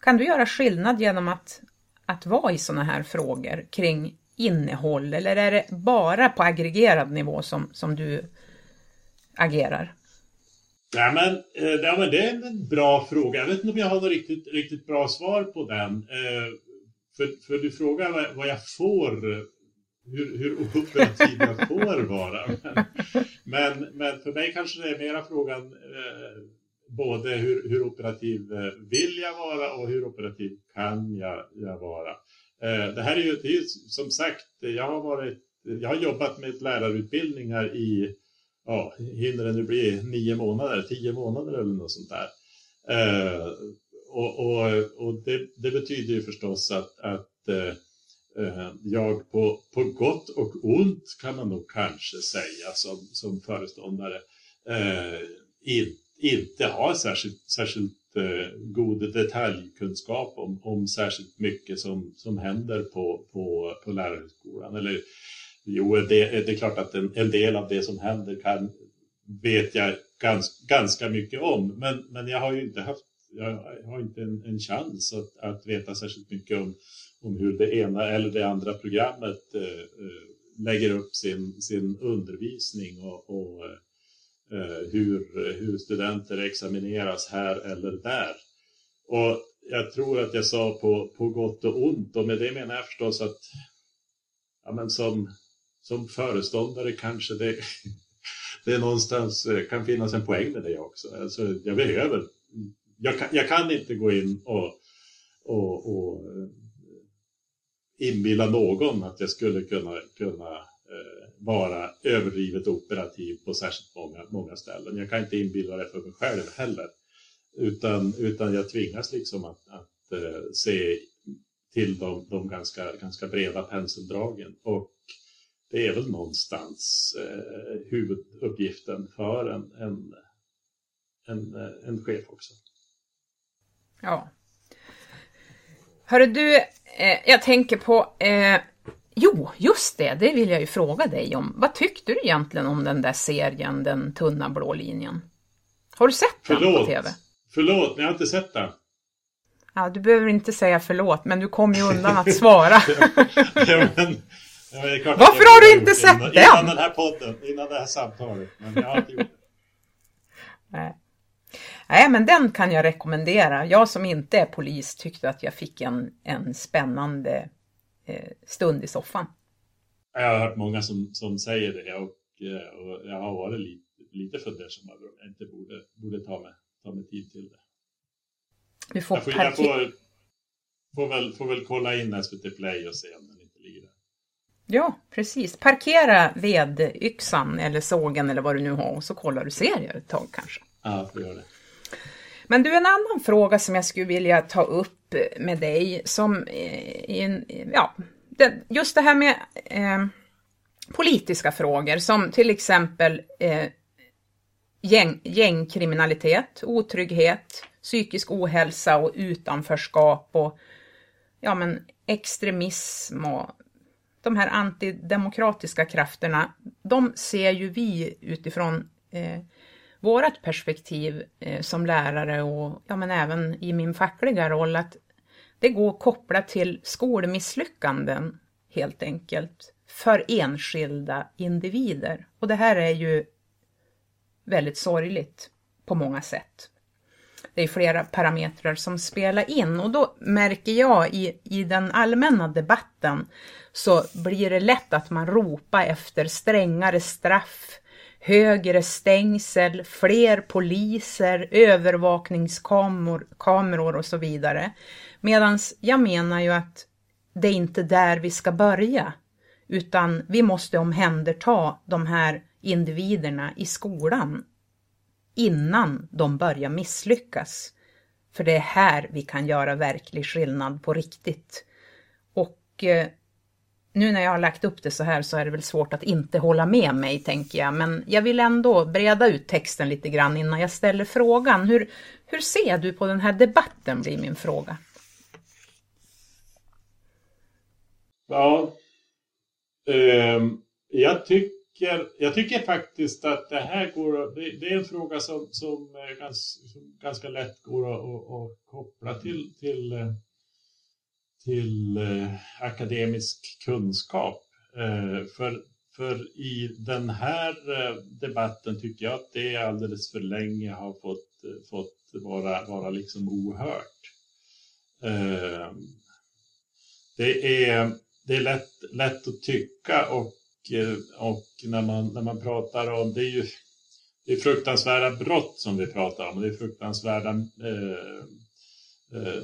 Speaker 1: kan du göra skillnad genom att, att vara i sådana här frågor kring innehåll eller är det bara på aggregerad nivå som, som du agerar?
Speaker 2: Ja men, eh, ja, men det är en bra fråga. Jag vet inte om jag har något riktigt, riktigt bra svar på den. Eh, för, för du frågar vad jag får, hur, hur operativ jag får vara. Men, men, men, för mig kanske det är mera frågan eh, både hur, hur operativ eh, vill jag vara och hur operativ kan jag, jag vara. Eh, det här är ju, det är som sagt, jag har, varit, jag har jobbat med lärarutbildningar i, ja, hinner det nu bli nio månader, tio månader eller något sånt där. Eh, och, och, och det, det, betyder ju förstås att, att eh, Eh, jag på, på gott och ont kan man nog kanske säga som, som föreståndare eh, in, inte har särskilt, särskilt eh, god detaljkunskap om, om särskilt mycket som, som händer på, på, på lärarhögskolan. Eller, jo, det, det är klart att en, en, del av det som händer kan, vet jag gans, ganska mycket om, men, men jag har ju inte haft jag har inte en, en chans att, att veta särskilt mycket om, om hur det ena eller det andra programmet eh, eh, lägger upp sin, sin undervisning och, och eh, hur, hur studenter examineras här eller där. Och jag tror att jag sa på, på gott och ont och med det menar jag förstås att ja, men som, som föreståndare kanske det, det någonstans kan finnas en poäng med det också. Alltså, jag behöver, jag kan, jag kan inte gå in och, och, och inbilla någon att jag skulle kunna, kunna eh, vara överdrivet operativ på särskilt många, många ställen. Jag kan inte inbilla det för mig själv heller. Utan, utan jag tvingas liksom att, att eh, se till de, de ganska, ganska breda penseldragen. Och det är väl någonstans eh, huvuduppgiften för en, en, en, eh, en chef också.
Speaker 1: Ja. Hörru du, eh, jag tänker på eh, Jo, just det, det vill jag ju fråga dig om. Vad tyckte du egentligen om den där serien, Den tunna blå linjen? Har du sett
Speaker 2: förlåt.
Speaker 1: den på TV?
Speaker 2: Förlåt, men jag har inte sett den.
Speaker 1: Ja, du behöver inte säga förlåt, men du kom ju undan att svara. ja, men, ja, Varför har du inte sett
Speaker 2: innan,
Speaker 1: den?
Speaker 2: Innan den här podden, innan det här samtalet. Men jag har inte gjort det.
Speaker 1: Nej. Nej, men den kan jag rekommendera. Jag som inte är polis tyckte att jag fick en, en spännande eh, stund i soffan.
Speaker 2: Jag har hört många som, som säger det och, eh, och jag har varit lite, lite fundersam över om jag inte borde, borde ta, mig, ta mig tid till det.
Speaker 1: Vi får
Speaker 2: jag får, jag får, får, väl, får väl kolla in SVT Play och se om den inte ligger där.
Speaker 1: Ja, precis. Parkera vedyxan eller sågen eller vad du nu har och så kollar du serier ett tag kanske.
Speaker 2: Ja, får göra det.
Speaker 1: Men du, en annan fråga som jag skulle vilja ta upp med dig som eh, ja, just det här med eh, politiska frågor som till exempel eh, gäng, gängkriminalitet, otrygghet, psykisk ohälsa och utanförskap och ja, men extremism och de här antidemokratiska krafterna, de ser ju vi utifrån eh, vårt perspektiv eh, som lärare och ja, men även i min fackliga roll att det går att koppla till skolmisslyckanden helt enkelt för enskilda individer. Och det här är ju väldigt sorgligt på många sätt. Det är flera parametrar som spelar in och då märker jag i, i den allmänna debatten så blir det lätt att man ropar efter strängare straff, högre stängsel, fler poliser, övervakningskameror och så vidare. Medan jag menar ju att det är inte där vi ska börja, utan vi måste omhänderta de här individerna i skolan innan de börjar misslyckas. För det är här vi kan göra verklig skillnad på riktigt. Och eh, nu när jag har lagt upp det så här så är det väl svårt att inte hålla med mig, tänker jag. Men jag vill ändå breda ut texten lite grann innan jag ställer frågan. Hur, hur ser du på den här debatten, blir min fråga.
Speaker 2: Ja, eh, jag, tycker, jag tycker faktiskt att det här går det, det är en fråga som, som, ganska, som ganska lätt går att, att, att koppla till, till eh, till eh, akademisk kunskap. Eh, för, för i den här eh, debatten tycker jag att det alldeles för länge har fått, eh, fått vara, vara liksom ohört. Eh, det är, det är lätt, lätt att tycka och, eh, och när, man, när man pratar om, det är ju det är fruktansvärda brott som vi pratar om, det är fruktansvärda eh, eh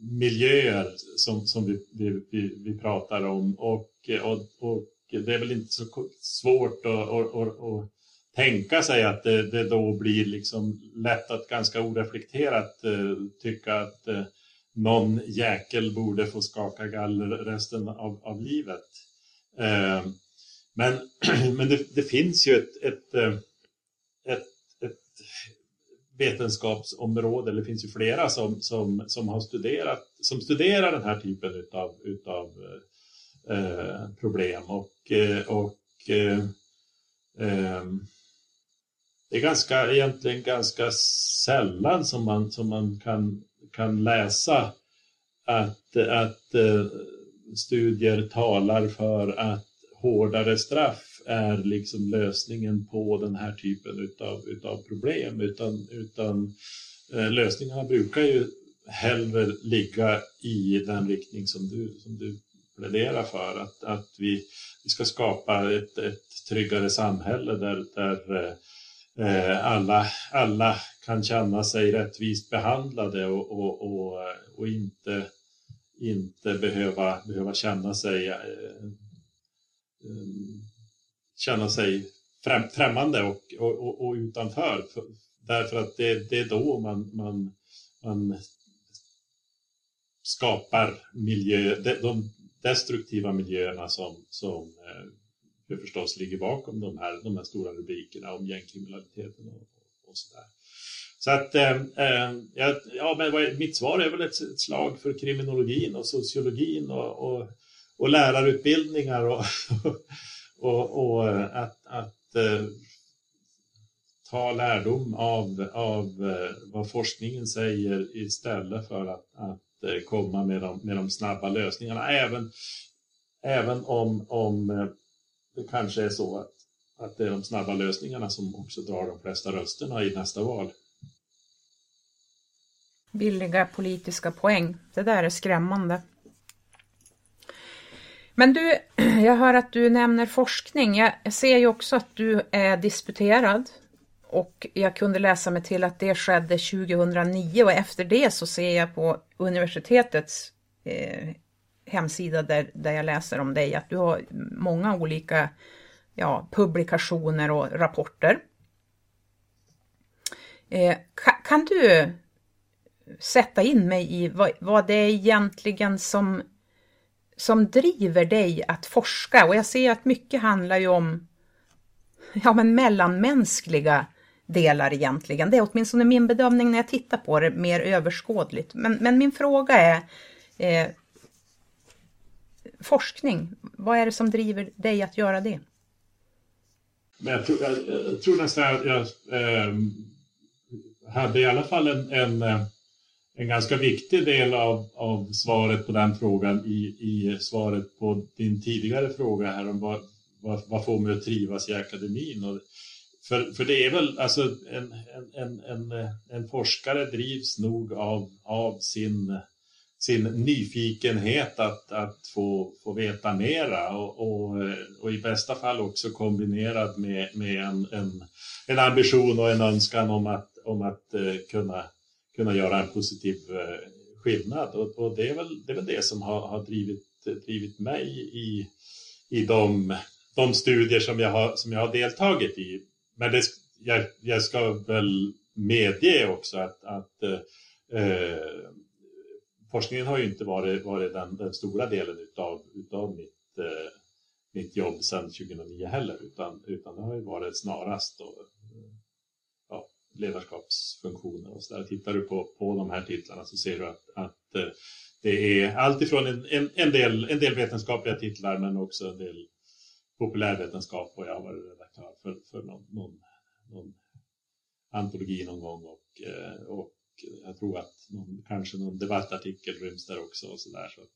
Speaker 2: miljöer som, som vi, vi, vi, pratar om. Och, och, och det är väl inte så svårt att, att, att, att tänka sig att det, det, då blir liksom lätt att ganska oreflekterat eh, tycka att eh, någon jäkel borde få skaka galler resten av, av livet. Eh, men men det, det, finns ju ett, ett, ett vetenskapsområde, eller det finns ju flera som, som, som har studerat, som studerar den här typen utav, utav eh, problem. Och, eh, och eh, eh, det är ganska, egentligen ganska sällan som man, som man kan, kan läsa att, att eh, studier talar för att hårdare straff är liksom lösningen på den här typen utav, utav problem utan, utan eh, lösningarna brukar ju hellre ligga i den riktning som du, som du pläderar för. Att, att vi, vi ska skapa ett, ett tryggare samhälle där, där eh, eh alla, alla kan känna sig rättvist behandlade och, och, och, och inte, inte behöva, behöva känna sig eh, eh känna sig främ, främmande och, och, och utanför. För, därför att det, det, är då man, man, man skapar miljö, de destruktiva miljöerna som, som eh, förstås ligger bakom de här, de här stora rubrikerna om gängkriminaliteten och, och sådär. Så att, eh, eh ja, ja, men mitt svar är väl ett, ett, slag för kriminologin och sociologin och, och, och lärarutbildningar och, och, och eh, att, att eh, ta lärdom av, av eh, vad forskningen säger istället för att, att komma med de, med de snabba lösningarna. Även, även om, om det kanske är så att, att det är de snabba lösningarna som också drar de flesta rösterna i nästa val.
Speaker 1: Billiga politiska poäng. Det där är skrämmande. Men du, jag hör att du nämner forskning. Jag ser ju också att du är disputerad och jag kunde läsa mig till att det skedde 2009 och efter det så ser jag på universitetets eh, hemsida där, där jag läser om dig att du har många olika ja, publikationer och rapporter. Eh, kan, kan, du sätta in mig i vad, vad det är egentligen som, som driver dig att forska? Och jag ser att mycket handlar ju om ja, men mellanmänskliga delar egentligen. Det är åtminstone min bedömning när jag tittar på det mer överskådligt. Men, men min fråga är eh, forskning. Vad är det som driver dig att göra det?
Speaker 2: Men jag, tror, jag, jag tror nästan att jag eh, hade i alla fall en, en, eh, en ganska viktig del av, av svaret på den frågan i, i svaret på din tidigare fråga här om vad, vad, vad får mig att trivas i akademin. Och, för, för det är väl alltså en, en, en, en forskare drivs nog av, av sin, sin nyfikenhet att, att få, få veta mera och, och, och i bästa fall också kombinerad med, med en, en, en ambition och en önskan om att, om att eh, kunna, kunna göra en positiv eh, skillnad. Och, och, det, är väl, det är väl det som har, har drivit, drivit mig i, i de, de studier som jag, har, som jag har deltagit i men det, jag, jag, ska väl medge också att, att eh, forskningen har ju inte varit, varit den, den stora delen utav, utav mitt, eh, mitt jobb sedan 2009 heller, utan, utan det har ju varit snarast då, ledarskapsfunktioner och så där. Tittar du på, på de här titlarna så ser du att, att eh, det är alltifrån en, en, en, del, en del vetenskapliga titlar men också en del populärvetenskap och jag har varit redaktör för, för någon, någon, någon antologi någon gång och, eh, och jag tror att någon, kanske någon debattartikel ryms där också och så där. Så att...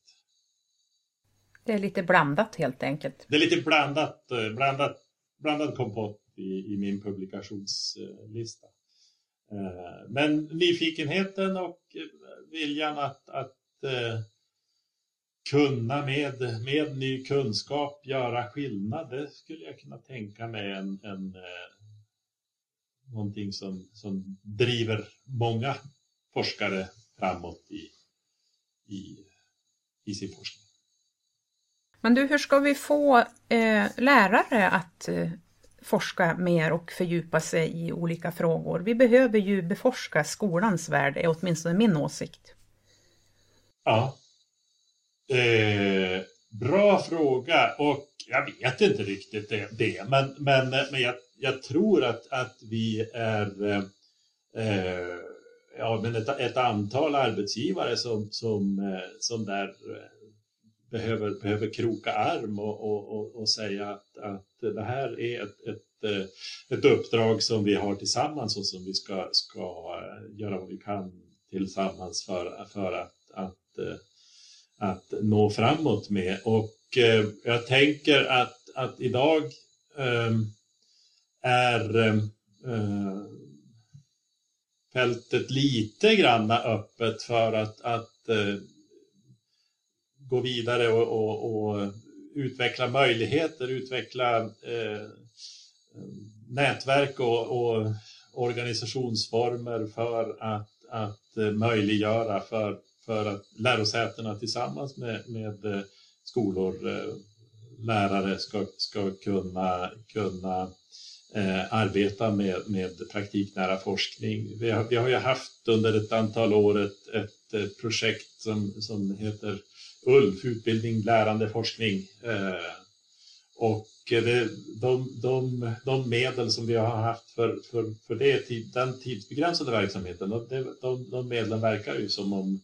Speaker 1: Det är lite blandat helt enkelt.
Speaker 2: Det är lite blandat, eh, blandat, blandad kompott i, i min publikationslista. Eh, men nyfikenheten och eh, viljan att, att eh, kunna med, med ny kunskap göra skillnad, det skulle jag kunna tänka mig en, en någonting som, som driver många forskare framåt i, i, i sin forskning.
Speaker 1: Men du, hur ska vi få eh, lärare att forska mer och fördjupa sig i olika frågor? Vi behöver ju beforska skolans värld, är åtminstone min åsikt.
Speaker 2: Ja, Eh, bra fråga och jag vet inte riktigt det, det men, men, men jag, jag tror att, att vi är eh, eh ja, men ett, ett, antal arbetsgivare som, som, eh, som där eh, behöver, behöver kroka arm och, och, och, och säga att, att det här är ett, ett, eh, ett uppdrag som vi har tillsammans och som vi ska, ska göra vad vi kan tillsammans för, för att, att eh, att nå framåt med. Och eh, jag tänker att, att idag ehm, är ehm, fältet lite granna öppet för att, att gå vidare och, och, och, utveckla möjligheter, utveckla eh, nätverk och, och, organisationsformer för att, att eh, möjliggöra för för att lärosätena tillsammans med, med eh, skolor, eh, lärare ska, ska kunna, kunna eh, arbeta med, med praktiknära forskning. Vi har, vi har ju haft under ett antal år ett, ett projekt som, som heter ULF, utbildning, lärande, forskning. Eh, och det, de, de, de medel som vi har haft för, för, för det, den tidsbegränsade verksamheten, de, de, de medlen verkar ju som om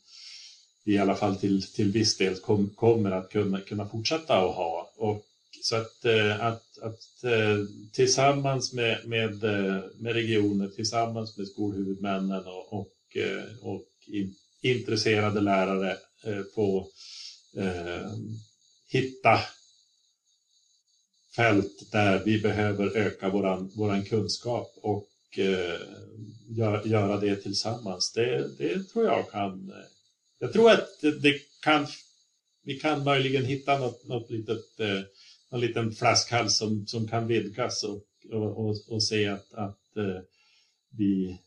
Speaker 2: vi i alla fall till, till viss del kom, kommer att kunna, kunna fortsätta att ha. Och, så att, eh, att, att eh, tillsammans med, med, med regioner, tillsammans med skolhuvudmännen och, och, och intresserade lärare få eh, hitta fält där vi behöver öka våran, våran kunskap och eh, gör, göra det tillsammans. Det, det tror jag kan eh, jag tror att det kan vi kan möjligen hitta något, något litet, eh, någon liten flaskhals som, som kan vidgas och, och, och, och se att, att eh, vi,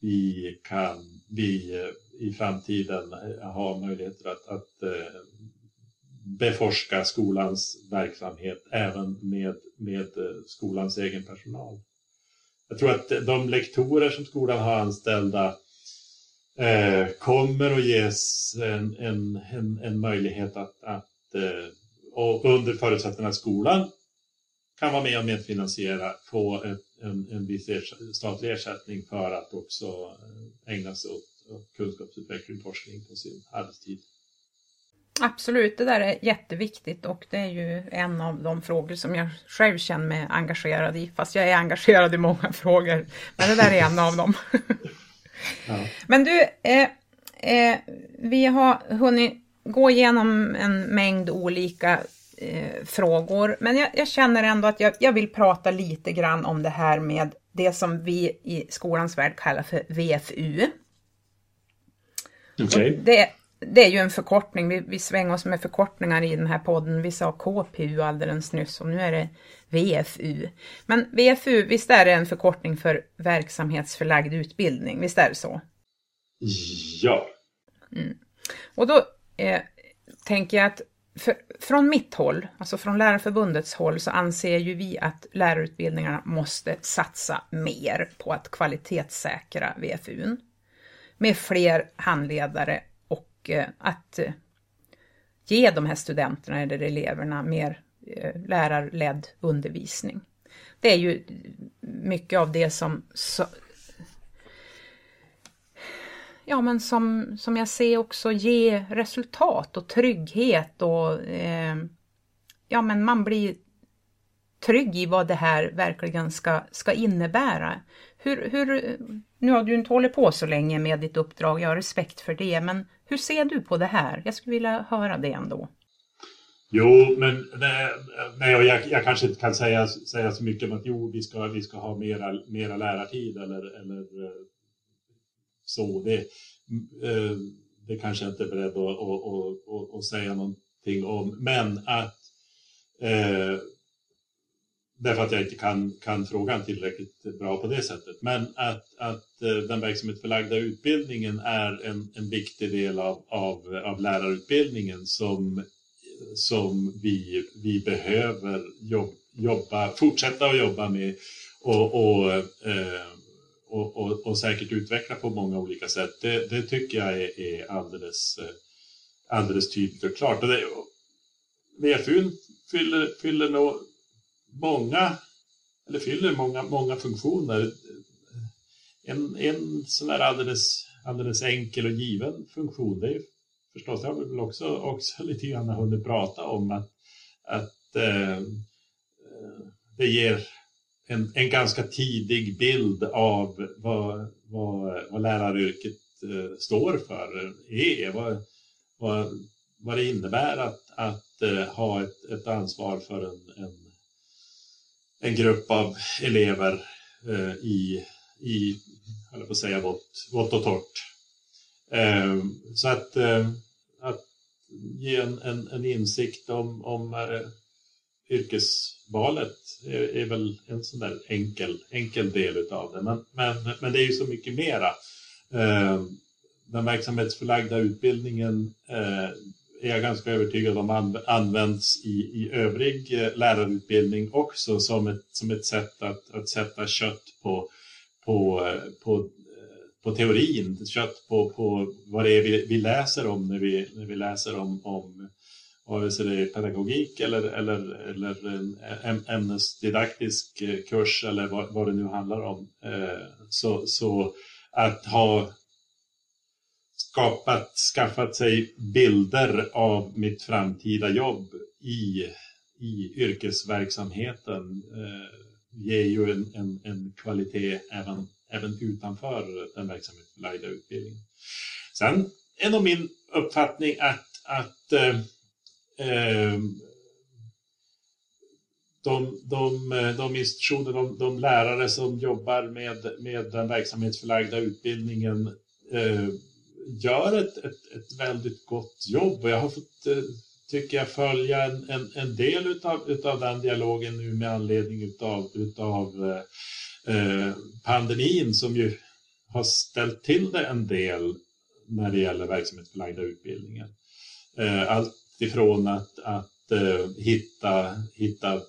Speaker 2: vi kan vi eh, i framtiden eh, ha möjligheter att, att eh, beforska skolans verksamhet även med, med eh, skolans egen personal. Jag tror att de lektorer som skolan har anställda eh, kommer att ges en, en, en, en möjlighet att, att eh, och under förutsättning att skolan kan vara med och medfinansiera få ett, en, en viss ersätt, statlig ersättning för att också ägna sig åt, kunskapsutveckling och forskning på sin arbetstid.
Speaker 1: Absolut, det där är jätteviktigt och det är ju en av de frågor som jag själv känner mig engagerad i, fast jag är engagerad i många frågor. Men det där är en av dem. ja. Men du, eh, eh, vi har hunnit gå igenom en mängd olika eh, frågor, men jag, jag, känner ändå att jag, jag vill prata lite grann om det här med det som vi i skolans värld kallar för VFU.
Speaker 2: Okay.
Speaker 1: Det, det är ju en förkortning, vi, vi svänger oss med förkortningar i den här podden. Vi sa KPU alldeles nyss och nu är det VFU. Men VFU, visst är det en förkortning för verksamhetsförlagd utbildning, visst är det så?
Speaker 2: Ja.
Speaker 1: Mm. Och då eh, tänker jag att för, från mitt håll, alltså från Lärarförbundets håll, så anser ju vi att lärarutbildningarna måste satsa mer på att kvalitetssäkra VFUn med fler handledare och eh, att eh, ge de här studenterna eller eleverna mer eh, lärarledd undervisning. Det är ju mycket av det som så, ja, men som, som jag ser också ge resultat och trygghet och eh, ja, men man blir trygg i vad det här verkligen ska, ska innebära. Hur, hur, nu har du inte hållit på så länge med ditt uppdrag, jag har respekt för det, men hur ser du på det här? Jag skulle vilja höra det ändå.
Speaker 2: Jo, men nej, jag, jag kanske inte kan säga, säga så mycket om att jo, vi ska, vi ska ha mera, mera lärartid eller, eller eh, så. Det, eh, det kanske jag inte är beredd att, att, att, att säga någonting om. Men att eh, därför att jag inte kan, kan frågan tillräckligt bra på det sättet. Men att, att eh, den verksamhetsförlagda utbildningen är en, en viktig del av, av, av lärarutbildningen som, som vi, vi behöver jobba, fortsätta att jobba med och, och, eh, och, och, och, säkert utveckla på många olika sätt. Det, det tycker jag är, är alldeles, eh, alldeles tydligt och klart. Och det, VFU fyller, fyller nog många, eller fyller många, många funktioner. En, en sån där alldeles, alldeles enkel och given funktion, det är förstås, det har vi väl också, också lite grann hunnit prata om, att, att eh, det ger en, en ganska tidig bild av vad, vad, vad läraryrket eh, står för, är, vad, vad, vad det innebär att, att eh, ha ett, ett ansvar för en, en en grupp av elever eh, i, i jag på att säga vått, vått och torrt. Eh, så att, eh, att ge en, en, en, insikt om, om eh, yrkesvalet är, är, väl en sån där enkel, enkel del av det. Men, men, men det är ju så mycket mera. Eh, den verksamhetsförlagda utbildningen eh, är jag ganska övertygad om används i, i övrig eh, lärarutbildning också som ett, som ett sätt att, att sätta kött på, på, eh, på, eh, på teorin, kött på, på vad det är vi, vi läser om när vi, när vi läser om, om vare sig det är pedagogik eller, eller, eller en ämnesdidaktisk kurs eller vad, vad det nu handlar om. Så, så att ha skapat, skaffat sig bilder av mitt framtida jobb i, i yrkesverksamheten eh, ger ju en, en, en kvalitet även, även utanför den verksamhetsförlagda utbildningen. Sen är nog min uppfattning att, att eh, eh de, de, de institutioner, de, de, lärare som jobbar med, med den verksamhetsförlagda utbildningen eh, gör ett, ett, ett väldigt gott jobb och jag har fått, eh, tycker jag, följa en, en, en del utav, utav den dialogen nu med anledning utav, utav eh, eh pandemin som ju har ställt till det en del när det gäller verksamhetsförlagda utbildningen. Eh, allt ifrån att, att eh, hitta, hitta eh,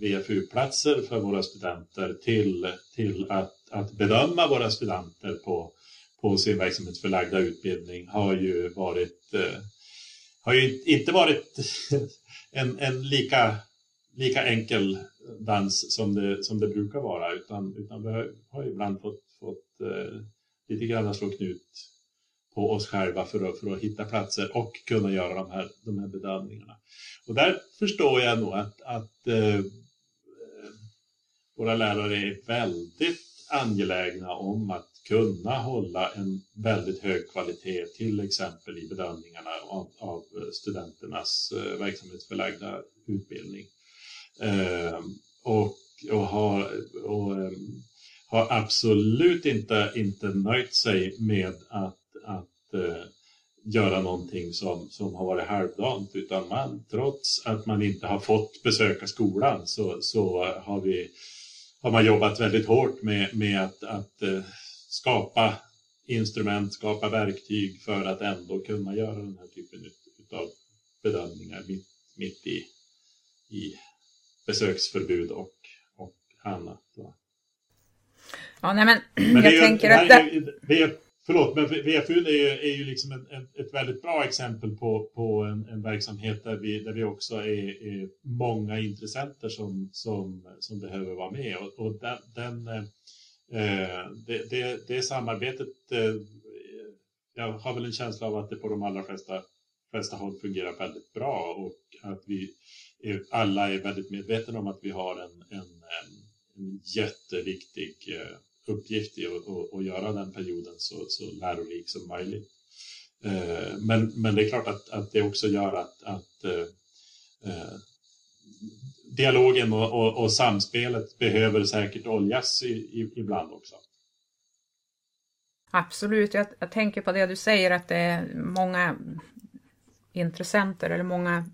Speaker 2: VFU-platser för våra studenter till, till att, att bedöma våra studenter på, på sin verksamhetsförlagda utbildning har ju varit eh, har ju inte varit en, en lika, lika enkel dans som det, som det brukar vara utan, utan vi har ibland fått, fått eh, lite grann slå knut på oss själva för att, för att hitta platser och kunna göra de här, de här bedömningarna. Och där förstår jag nog att, att eh, våra lärare är väldigt angelägna om att kunna hålla en väldigt hög kvalitet, till exempel i bedömningarna av, av studenternas eh, verksamhetsförlagda utbildning. Eh, och, och, har, och ehm, har absolut inte, inte nöjt sig med att, att eh, göra någonting som, som har varit halvdant utan man, trots att man inte har fått besöka skolan så, så har, vi, har man jobbat väldigt hårt med, med att, att eh, skapa instrument, skapa verktyg för att ändå kunna göra den här typen av bedömningar mitt, mitt i, i besöksförbud och, och annat.
Speaker 1: Ja, nej men, jag tänker att...
Speaker 2: Det... Förlåt, men VFU är ju, är ju liksom en, en, ett väldigt bra exempel på, på en, en verksamhet där vi, där vi också är, är många intressenter som, som, som behöver vara med. Och, och den, den eh, Eh, det, det, det, samarbetet, eh, jag har väl en känsla av att det på de allra flesta, flesta håll fungerar väldigt bra och att vi är, alla är väldigt medvetna om att vi har en, en, en jätteviktig eh, uppgift i att, att göra den perioden så, så lärorik som möjligt. Eh, men, men det är klart att, att det också gör att, att eh, eh dialogen och, och, och, samspelet behöver säkert oljas i, i, ibland också.
Speaker 1: Absolut, jag, jag, tänker på det du säger att det är många intressenter eller många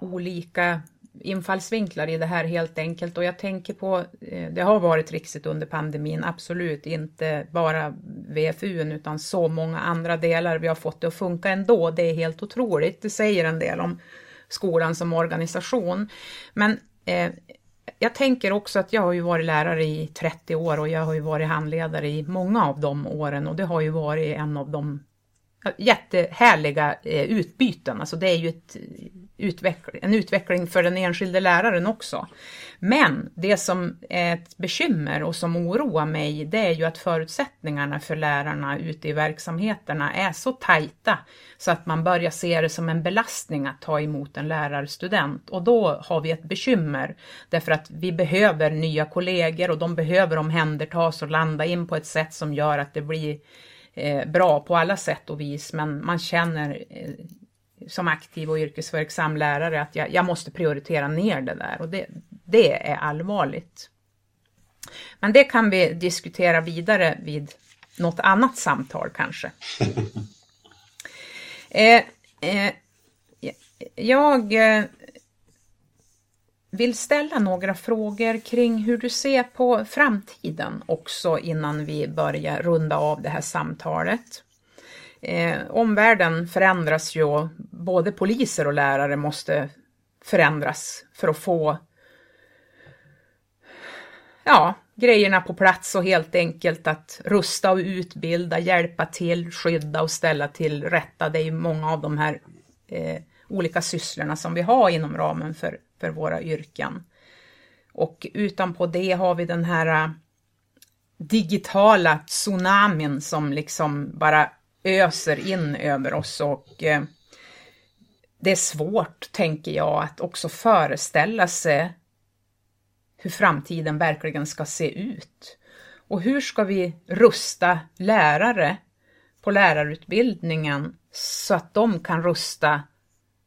Speaker 1: olika infallsvinklar i det här helt enkelt. Och jag tänker på, eh, det har varit trixigt under pandemin, absolut, inte bara VFU utan så många andra delar vi har fått det att funka ändå, det är helt otroligt, det säger en del om skolan som organisation. Men eh, jag tänker också att jag har ju varit lärare i 30 år och jag har ju varit handledare i många av de åren och det har ju varit en av de jättehärliga eh, utbyten. Alltså det är ju ett utveckling, en utveckling för den enskilde läraren också. Men det som är ett bekymmer och som oroar mig, det är ju att förutsättningarna för lärarna ute i verksamheterna är så tajta så att man börjar se det som en belastning att ta emot en lärarstudent och då har vi ett bekymmer därför att vi behöver nya kollegor och de behöver omhändertas och landa in på ett sätt som gör att det blir eh, bra på alla sätt och vis men man känner eh, som aktiv och yrkesverksam lärare att jag, jag måste prioritera ner det där och det, det är allvarligt. Men det kan vi diskutera vidare vid något annat samtal kanske. eh, eh, jag eh, vill ställa några frågor kring hur du ser på framtiden också innan vi börjar runda av det här samtalet. Eh, omvärlden förändras ju både poliser och lärare måste förändras för att få ja, grejerna på plats och helt enkelt att rusta och utbilda, hjälpa till, skydda och ställa till rätta. Det är ju många av de här eh, olika sysslorna som vi har inom ramen för, för våra yrken. Och utanpå det har vi den här äh, digitala tsunamin som liksom bara öser in över oss och eh, det är svårt, tänker jag, att också föreställa sig hur framtiden verkligen ska se ut. Och hur ska vi rusta lärare på lärarutbildningen så att de kan rusta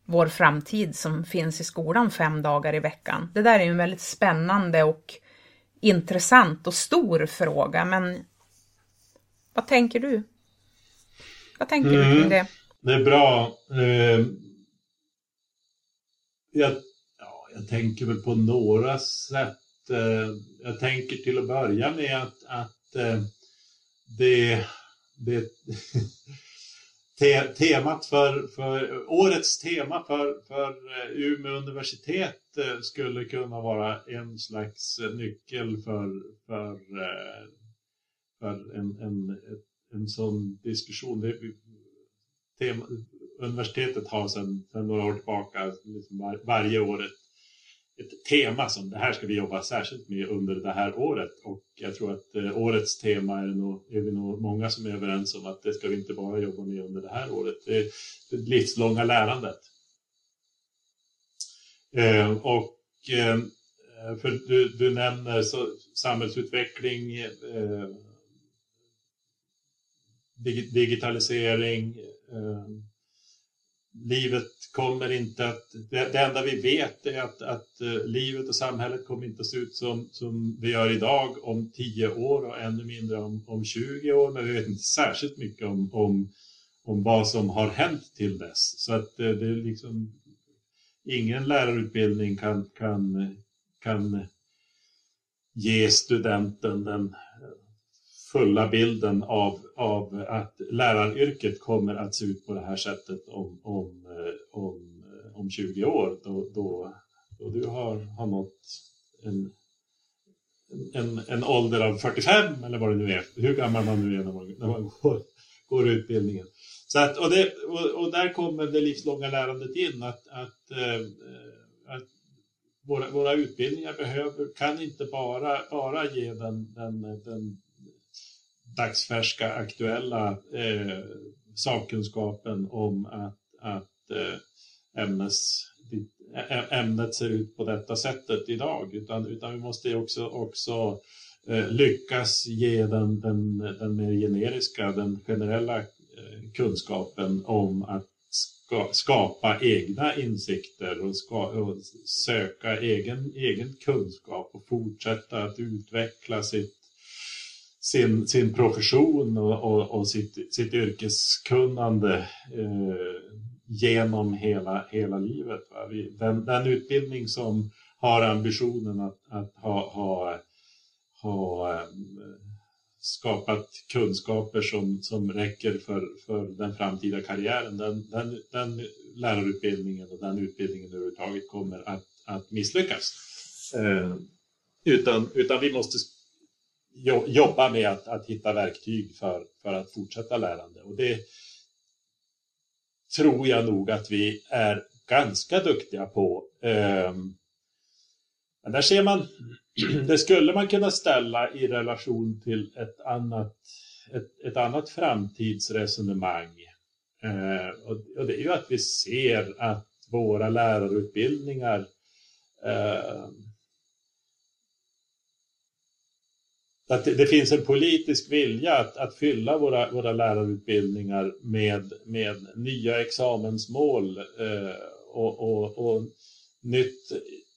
Speaker 1: vår framtid som finns i skolan fem dagar i veckan? Det där är en väldigt spännande och intressant och stor fråga, men vad tänker du? Vad tänker mm. du kring det?
Speaker 2: Det är bra. Eh, jag, ja, jag tänker väl på några sätt. Eh, jag tänker till att börja med att, att eh, det, det te, temat för, för årets tema för, för eh, Umeå universitet eh, skulle kunna vara en slags nyckel för, för, eh, för en, en, en sån diskussion. Det, tema, universitetet har sedan, sedan några år tillbaka liksom var, varje år ett ett tema som det här ska vi jobba särskilt med under det här året. Och jag tror att eh, årets tema är, nog, är vi nog många som är överens om att det ska vi inte bara jobba med under det här året. Det det livslånga lärandet. Eh, och eh, för du, du nämner så, samhällsutveckling, eh, digitalisering, eh, livet kommer inte att... Det, det enda vi vet är att, att eh, livet och samhället kommer inte att se ut som, som vi gör idag om 10 år och ännu mindre om, om 20 år. Men vi vet inte särskilt mycket om, om, om vad som har hänt till dess. Så att eh, det är liksom... Ingen lärarutbildning kan, kan, kan ge studenten den fulla bilden av, av att läraryrket kommer att se ut på det här sättet om, om, eh, om, eh, om 20 år då, då, då du har, har nått en, en, en ålder av 45 eller vad det nu är, hur gammal man nu är när man, när man går, går utbildningen. Så att, och, det, och, och, där kommer det livslånga lärandet in, att, att, äh, att våra, våra utbildningar behöver, kan inte bara, bara ge den, den, den dagsfärska aktuella eh, sakkunskapen om att, att eh, ämnes, ämnet ser ut på detta sättet idag, utan, utan vi måste också, också eh, lyckas ge den, den, den mer generiska, den generella eh, kunskapen om att ska, skapa egna insikter och, ska, och söka egen, egen kunskap och fortsätta att utveckla sitt sin, sin profession och, och, och sitt, sitt yrkeskunnande eh, genom hela, hela livet. Den, den, utbildning som har ambitionen att, att ha, ha, ha eh, skapat kunskaper som, som räcker för, för den framtida karriären, den, den, den lärarutbildningen och den utbildningen överhuvudtaget kommer att, att misslyckas. Eh, utan, utan vi måste jobba med att, att hitta verktyg för, för att fortsätta lärande. Och det tror jag nog att vi är ganska duktiga på. Ehm, men där ser man, det skulle man kunna ställa i relation till ett annat, ett, ett annat framtidsresonemang. Ehm, och det är ju att vi ser att våra lärarutbildningar ehm, att det, det, finns en politisk vilja att, att fylla våra, våra lärarutbildningar med, med nya examensmål eh, och, och, och nytt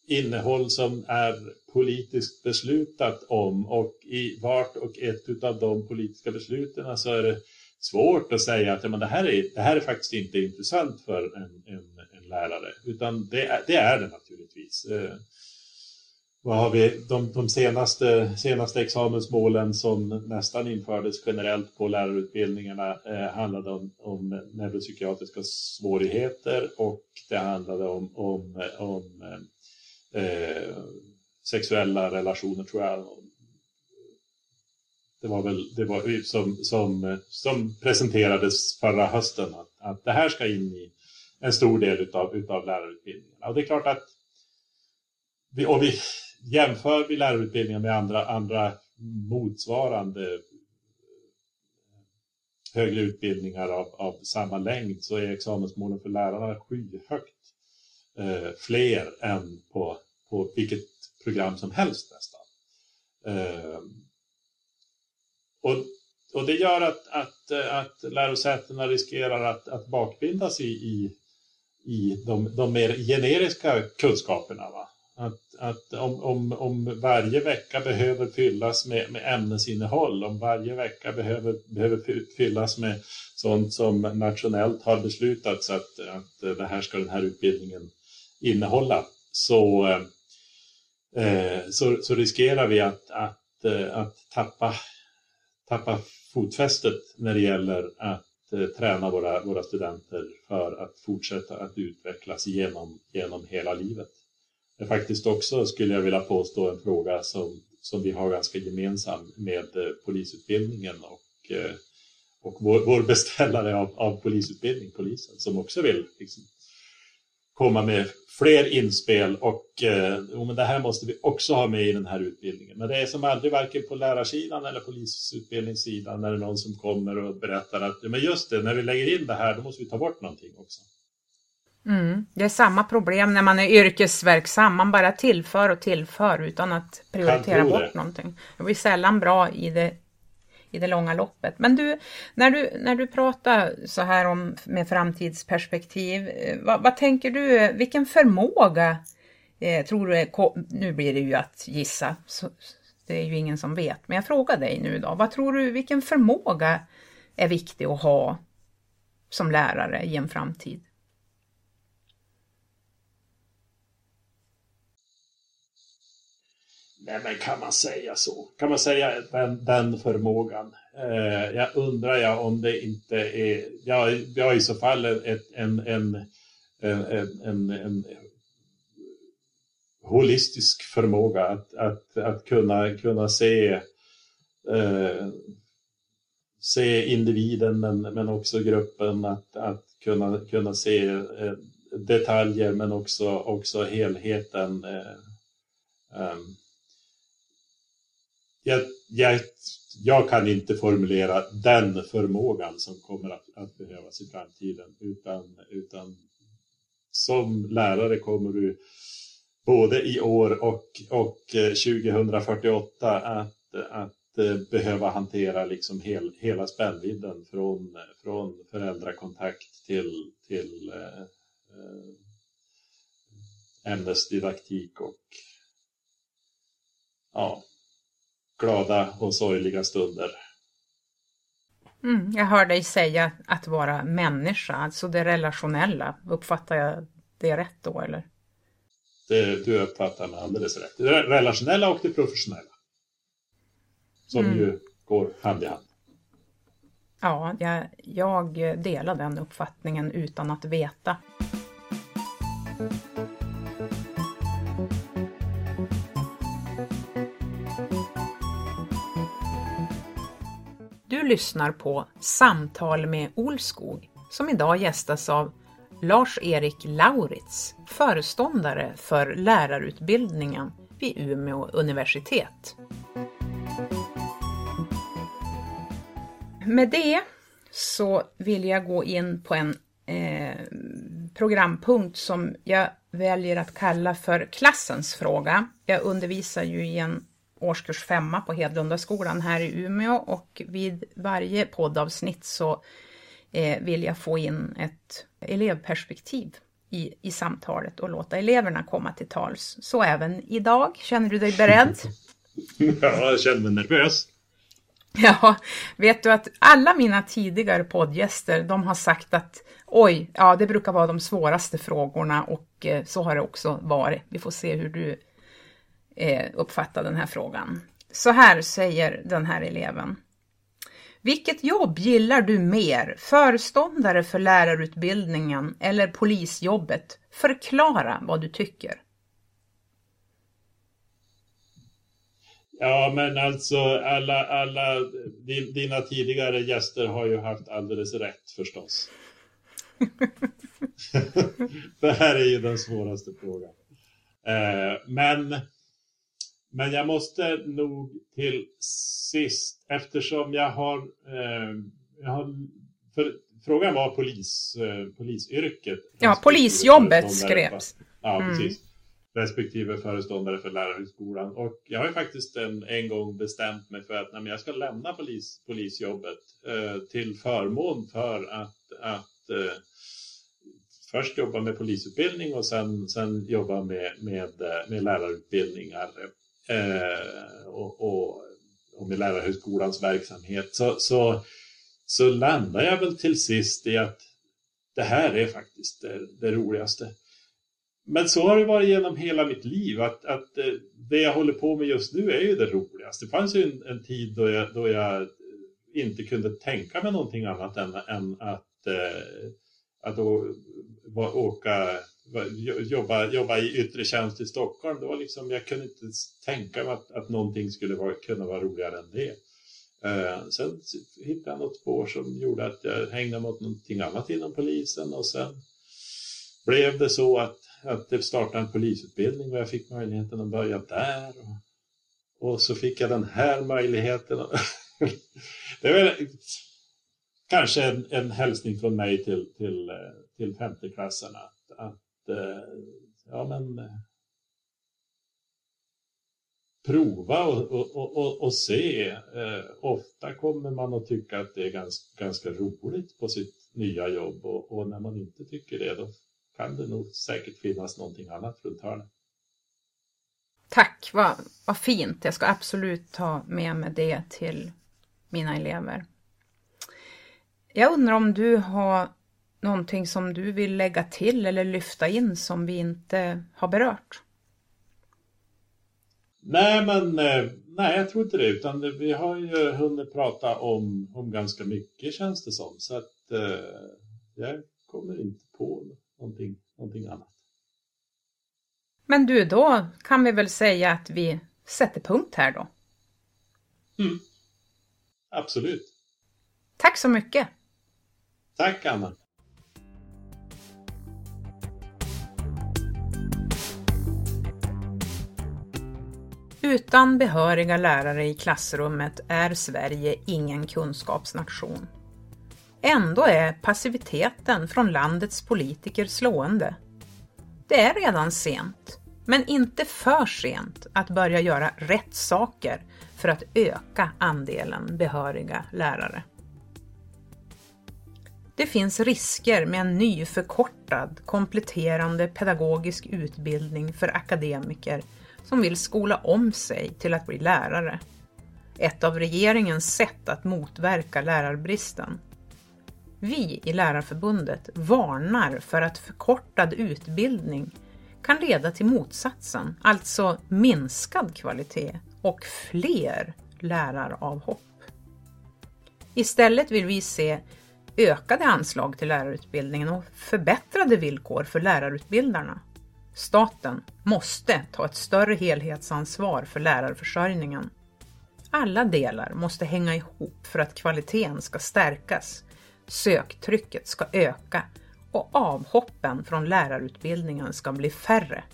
Speaker 2: innehåll som är politiskt beslutat om och i vart och ett av de politiska besluten så är det svårt att säga att ja, men det, här är, det här är faktiskt inte intressant för en, en, en lärare utan det är, det är det naturligtvis. Eh, vad har vi? De, de senaste, senaste examensmålen som nästan infördes generellt på lärarutbildningarna eh, handlade om, om neuropsykiatriska svårigheter och det handlade om, om, om eh, eh sexuella relationer tror jag. Det var väl det var som, som, som presenterades förra hösten att, att det här ska in i en stor del utav, utav lärarutbildningarna. Och det är klart att vi, och vi, jämför vi lärarutbildningen med andra, andra motsvarande eh, högre utbildningar av, av samma längd så är examensmålen för lärarna skyhögt eh, fler än på, på vilket program som helst nästan. Eh, och, och det gör att, att, eh, att lärosätena riskerar att, att bakbindas i, i, i de, de mer generiska kunskaperna. Va? Att, att om, om, om varje vecka behöver fyllas med, med ämnesinnehåll, om varje vecka behöver, behöver fyllas med sånt som nationellt har beslutats att, att det här ska den här utbildningen innehålla, så, eh, så, så, riskerar vi att, att, eh, att tappa, tappa fotfästet när det gäller att eh, träna våra, våra studenter för att fortsätta att utvecklas genom, genom hela livet. Det är faktiskt också, skulle jag vilja påstå, en fråga som, som vi har ganska gemensam med eh, polisutbildningen och, eh, och vår, vår beställare av, av polisutbildning, polisen, som också vill liksom, komma med fler inspel och eh, men det här måste vi också ha med i den här utbildningen. Men det är som aldrig varken på lärarsidan eller polisutbildningssidan när det är någon som kommer och berättar att men just det, när vi lägger in det här då måste vi ta bort någonting också.
Speaker 1: Mm. Det är samma problem när man är yrkesverksam, man bara tillför och tillför utan att prioritera bort det. någonting. Det blir sällan bra i det i det långa loppet. Men du, när du, när du pratar så här om med framtidsperspektiv, eh, vad, vad tänker du, vilken förmåga eh, tror du, nu blir det ju att gissa, så, det är ju ingen som vet, men jag frågar dig nu då, vad tror du, vilken förmåga är viktig att ha som lärare i en framtid?
Speaker 2: Nej, men kan man säga så? Kan man säga den, den förmågan? Eh, jag undrar jag om det inte är, ja, har i så fall ett, en, en, en, en, en holistisk förmåga att, att, att kunna, kunna se, eh, se individen men, men också gruppen, att, att kunna, kunna se eh, detaljer men också, också helheten. Eh, um, jag, jag, jag, kan inte formulera den förmågan som kommer att, att behövas i framtiden utan, utan som lärare kommer du både i år och, och eh, 2048 att, att eh, behöva hantera liksom hel, hela spännvidden från, från föräldrakontakt till, till eh, ämnesdidaktik och ja, glada och sorgliga stunder.
Speaker 1: Mm, jag hör dig säga att vara människa, alltså det relationella. Uppfattar jag det rätt då eller?
Speaker 2: Det, du uppfattar mig alldeles rätt. Det relationella och det professionella. Som mm. ju går hand i hand.
Speaker 1: Ja, jag, jag delar den uppfattningen utan att veta. Du lyssnar på Samtal med Olskog som idag gästas av Lars-Erik Lauritz, föreståndare för lärarutbildningen vid Umeå universitet. Med det så vill jag gå in på en eh, programpunkt som jag väljer att kalla för klassens fråga. Jag undervisar ju i en årskurs femma på Hedlundaskolan här i Umeå och vid varje poddavsnitt så eh, vill jag få in ett elevperspektiv i, i samtalet och låta eleverna komma till tals. Så även idag. Känner du dig beredd?
Speaker 2: ja, jag känner mig nervös.
Speaker 1: Ja, vet du att alla mina tidigare poddgäster, de har sagt att oj, ja det brukar vara de svåraste frågorna och eh, så har det också varit. Vi får se hur du eh, uppfatta den här frågan. Så här säger den här eleven. Vilket jobb gillar du mer? Föreståndare för lärarutbildningen eller polisjobbet? Förklara vad du tycker.
Speaker 2: Ja, men alltså alla, alla dina tidigare gäster har ju haft alldeles rätt förstås. det här är ju den svåraste frågan. Eh, men men jag måste nog till sist, eftersom jag har, eh, jag har för, frågan var polis, eh, polisyrket.
Speaker 1: Ja, polisjobbet skrevs.
Speaker 2: Ja, mm. precis. Respektive föreståndare för lärarhögskolan. Och jag har ju faktiskt en, en gång bestämt mig för att nej, jag ska lämna polis, polisjobbet eh, till förmån för att, att eh, först jobba med polisutbildning och sen, sen jobba med, med, med lärarutbildningar eh, och, och, och, med lärarhögskolans verksamhet så, så, så landar jag väl till sist i att det här är faktiskt det, det roligaste. Men så har det varit genom hela mitt liv att, att eh, det jag håller på med just nu är ju det roligaste. Det fanns ju en, en tid då jag, då jag inte kunde tänka mig någonting annat än, än att, eh, att å, åka, jobba, jobba i yttre tjänst i Stockholm. Det var liksom, jag kunde inte tänka mig att, att någonting skulle vara, kunna vara roligare än det. Eh, sen hittade jag något spår som gjorde att jag hängde mot någonting annat inom polisen och sen blev det så att, att det startade en polisutbildning och jag fick möjligheten att börja där. Och, och så fick jag den här möjligheten. det är väl kanske en, en hälsning från mig till, till, eh, till femteklassarna. Eh, ja, men, prova och, och, och, och se. Eh, ofta kommer man att tycka att det är ganska, ganska roligt på sitt nya jobb och, och, när man inte tycker det då kan det nog säkert finnas någonting annat runt hörnet.
Speaker 1: Tack, vad, vad fint. Jag ska absolut ta med mig det till mina elever. Jag undrar om du har någonting som du vill lägga till eller lyfta in som vi inte har berört?
Speaker 2: Nej, men eh, nej, jag tror inte det. Utan vi har ju hunnit prata om, om ganska mycket känns det som. Så att eh, jag kommer inte på någonting, någonting annat.
Speaker 1: Men du, då kan vi väl säga att vi sätter punkt här då?
Speaker 2: Mm. Absolut.
Speaker 1: Tack så mycket.
Speaker 2: Tack Anna.
Speaker 1: Utan behöriga lärare i klassrummet är Sverige ingen kunskapsnation. Ändå är passiviteten från landets politiker slående. Det är redan sent, men inte för sent att börja göra rätt saker för att öka andelen behöriga lärare. Det finns risker med en ny förkortad kompletterande pedagogisk utbildning för akademiker som vill skola om sig till att bli lärare. Ett av regeringens sätt att motverka lärarbristen. Vi i Lärarförbundet varnar för att förkortad utbildning kan leda till motsatsen, alltså minskad kvalitet och fler läraravhopp. Istället vill vi se ökade anslag till lärarutbildningen och förbättrade villkor för lärarutbildarna. Staten måste ta ett större helhetsansvar för lärarförsörjningen. Alla delar måste hänga ihop för att kvaliteten ska stärkas, söktrycket ska öka och avhoppen från lärarutbildningen ska bli färre.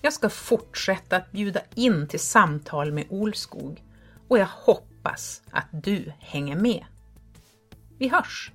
Speaker 1: Jag ska fortsätta att bjuda in till samtal med Olskog och jag hoppas att du hänger med. Vi hörs!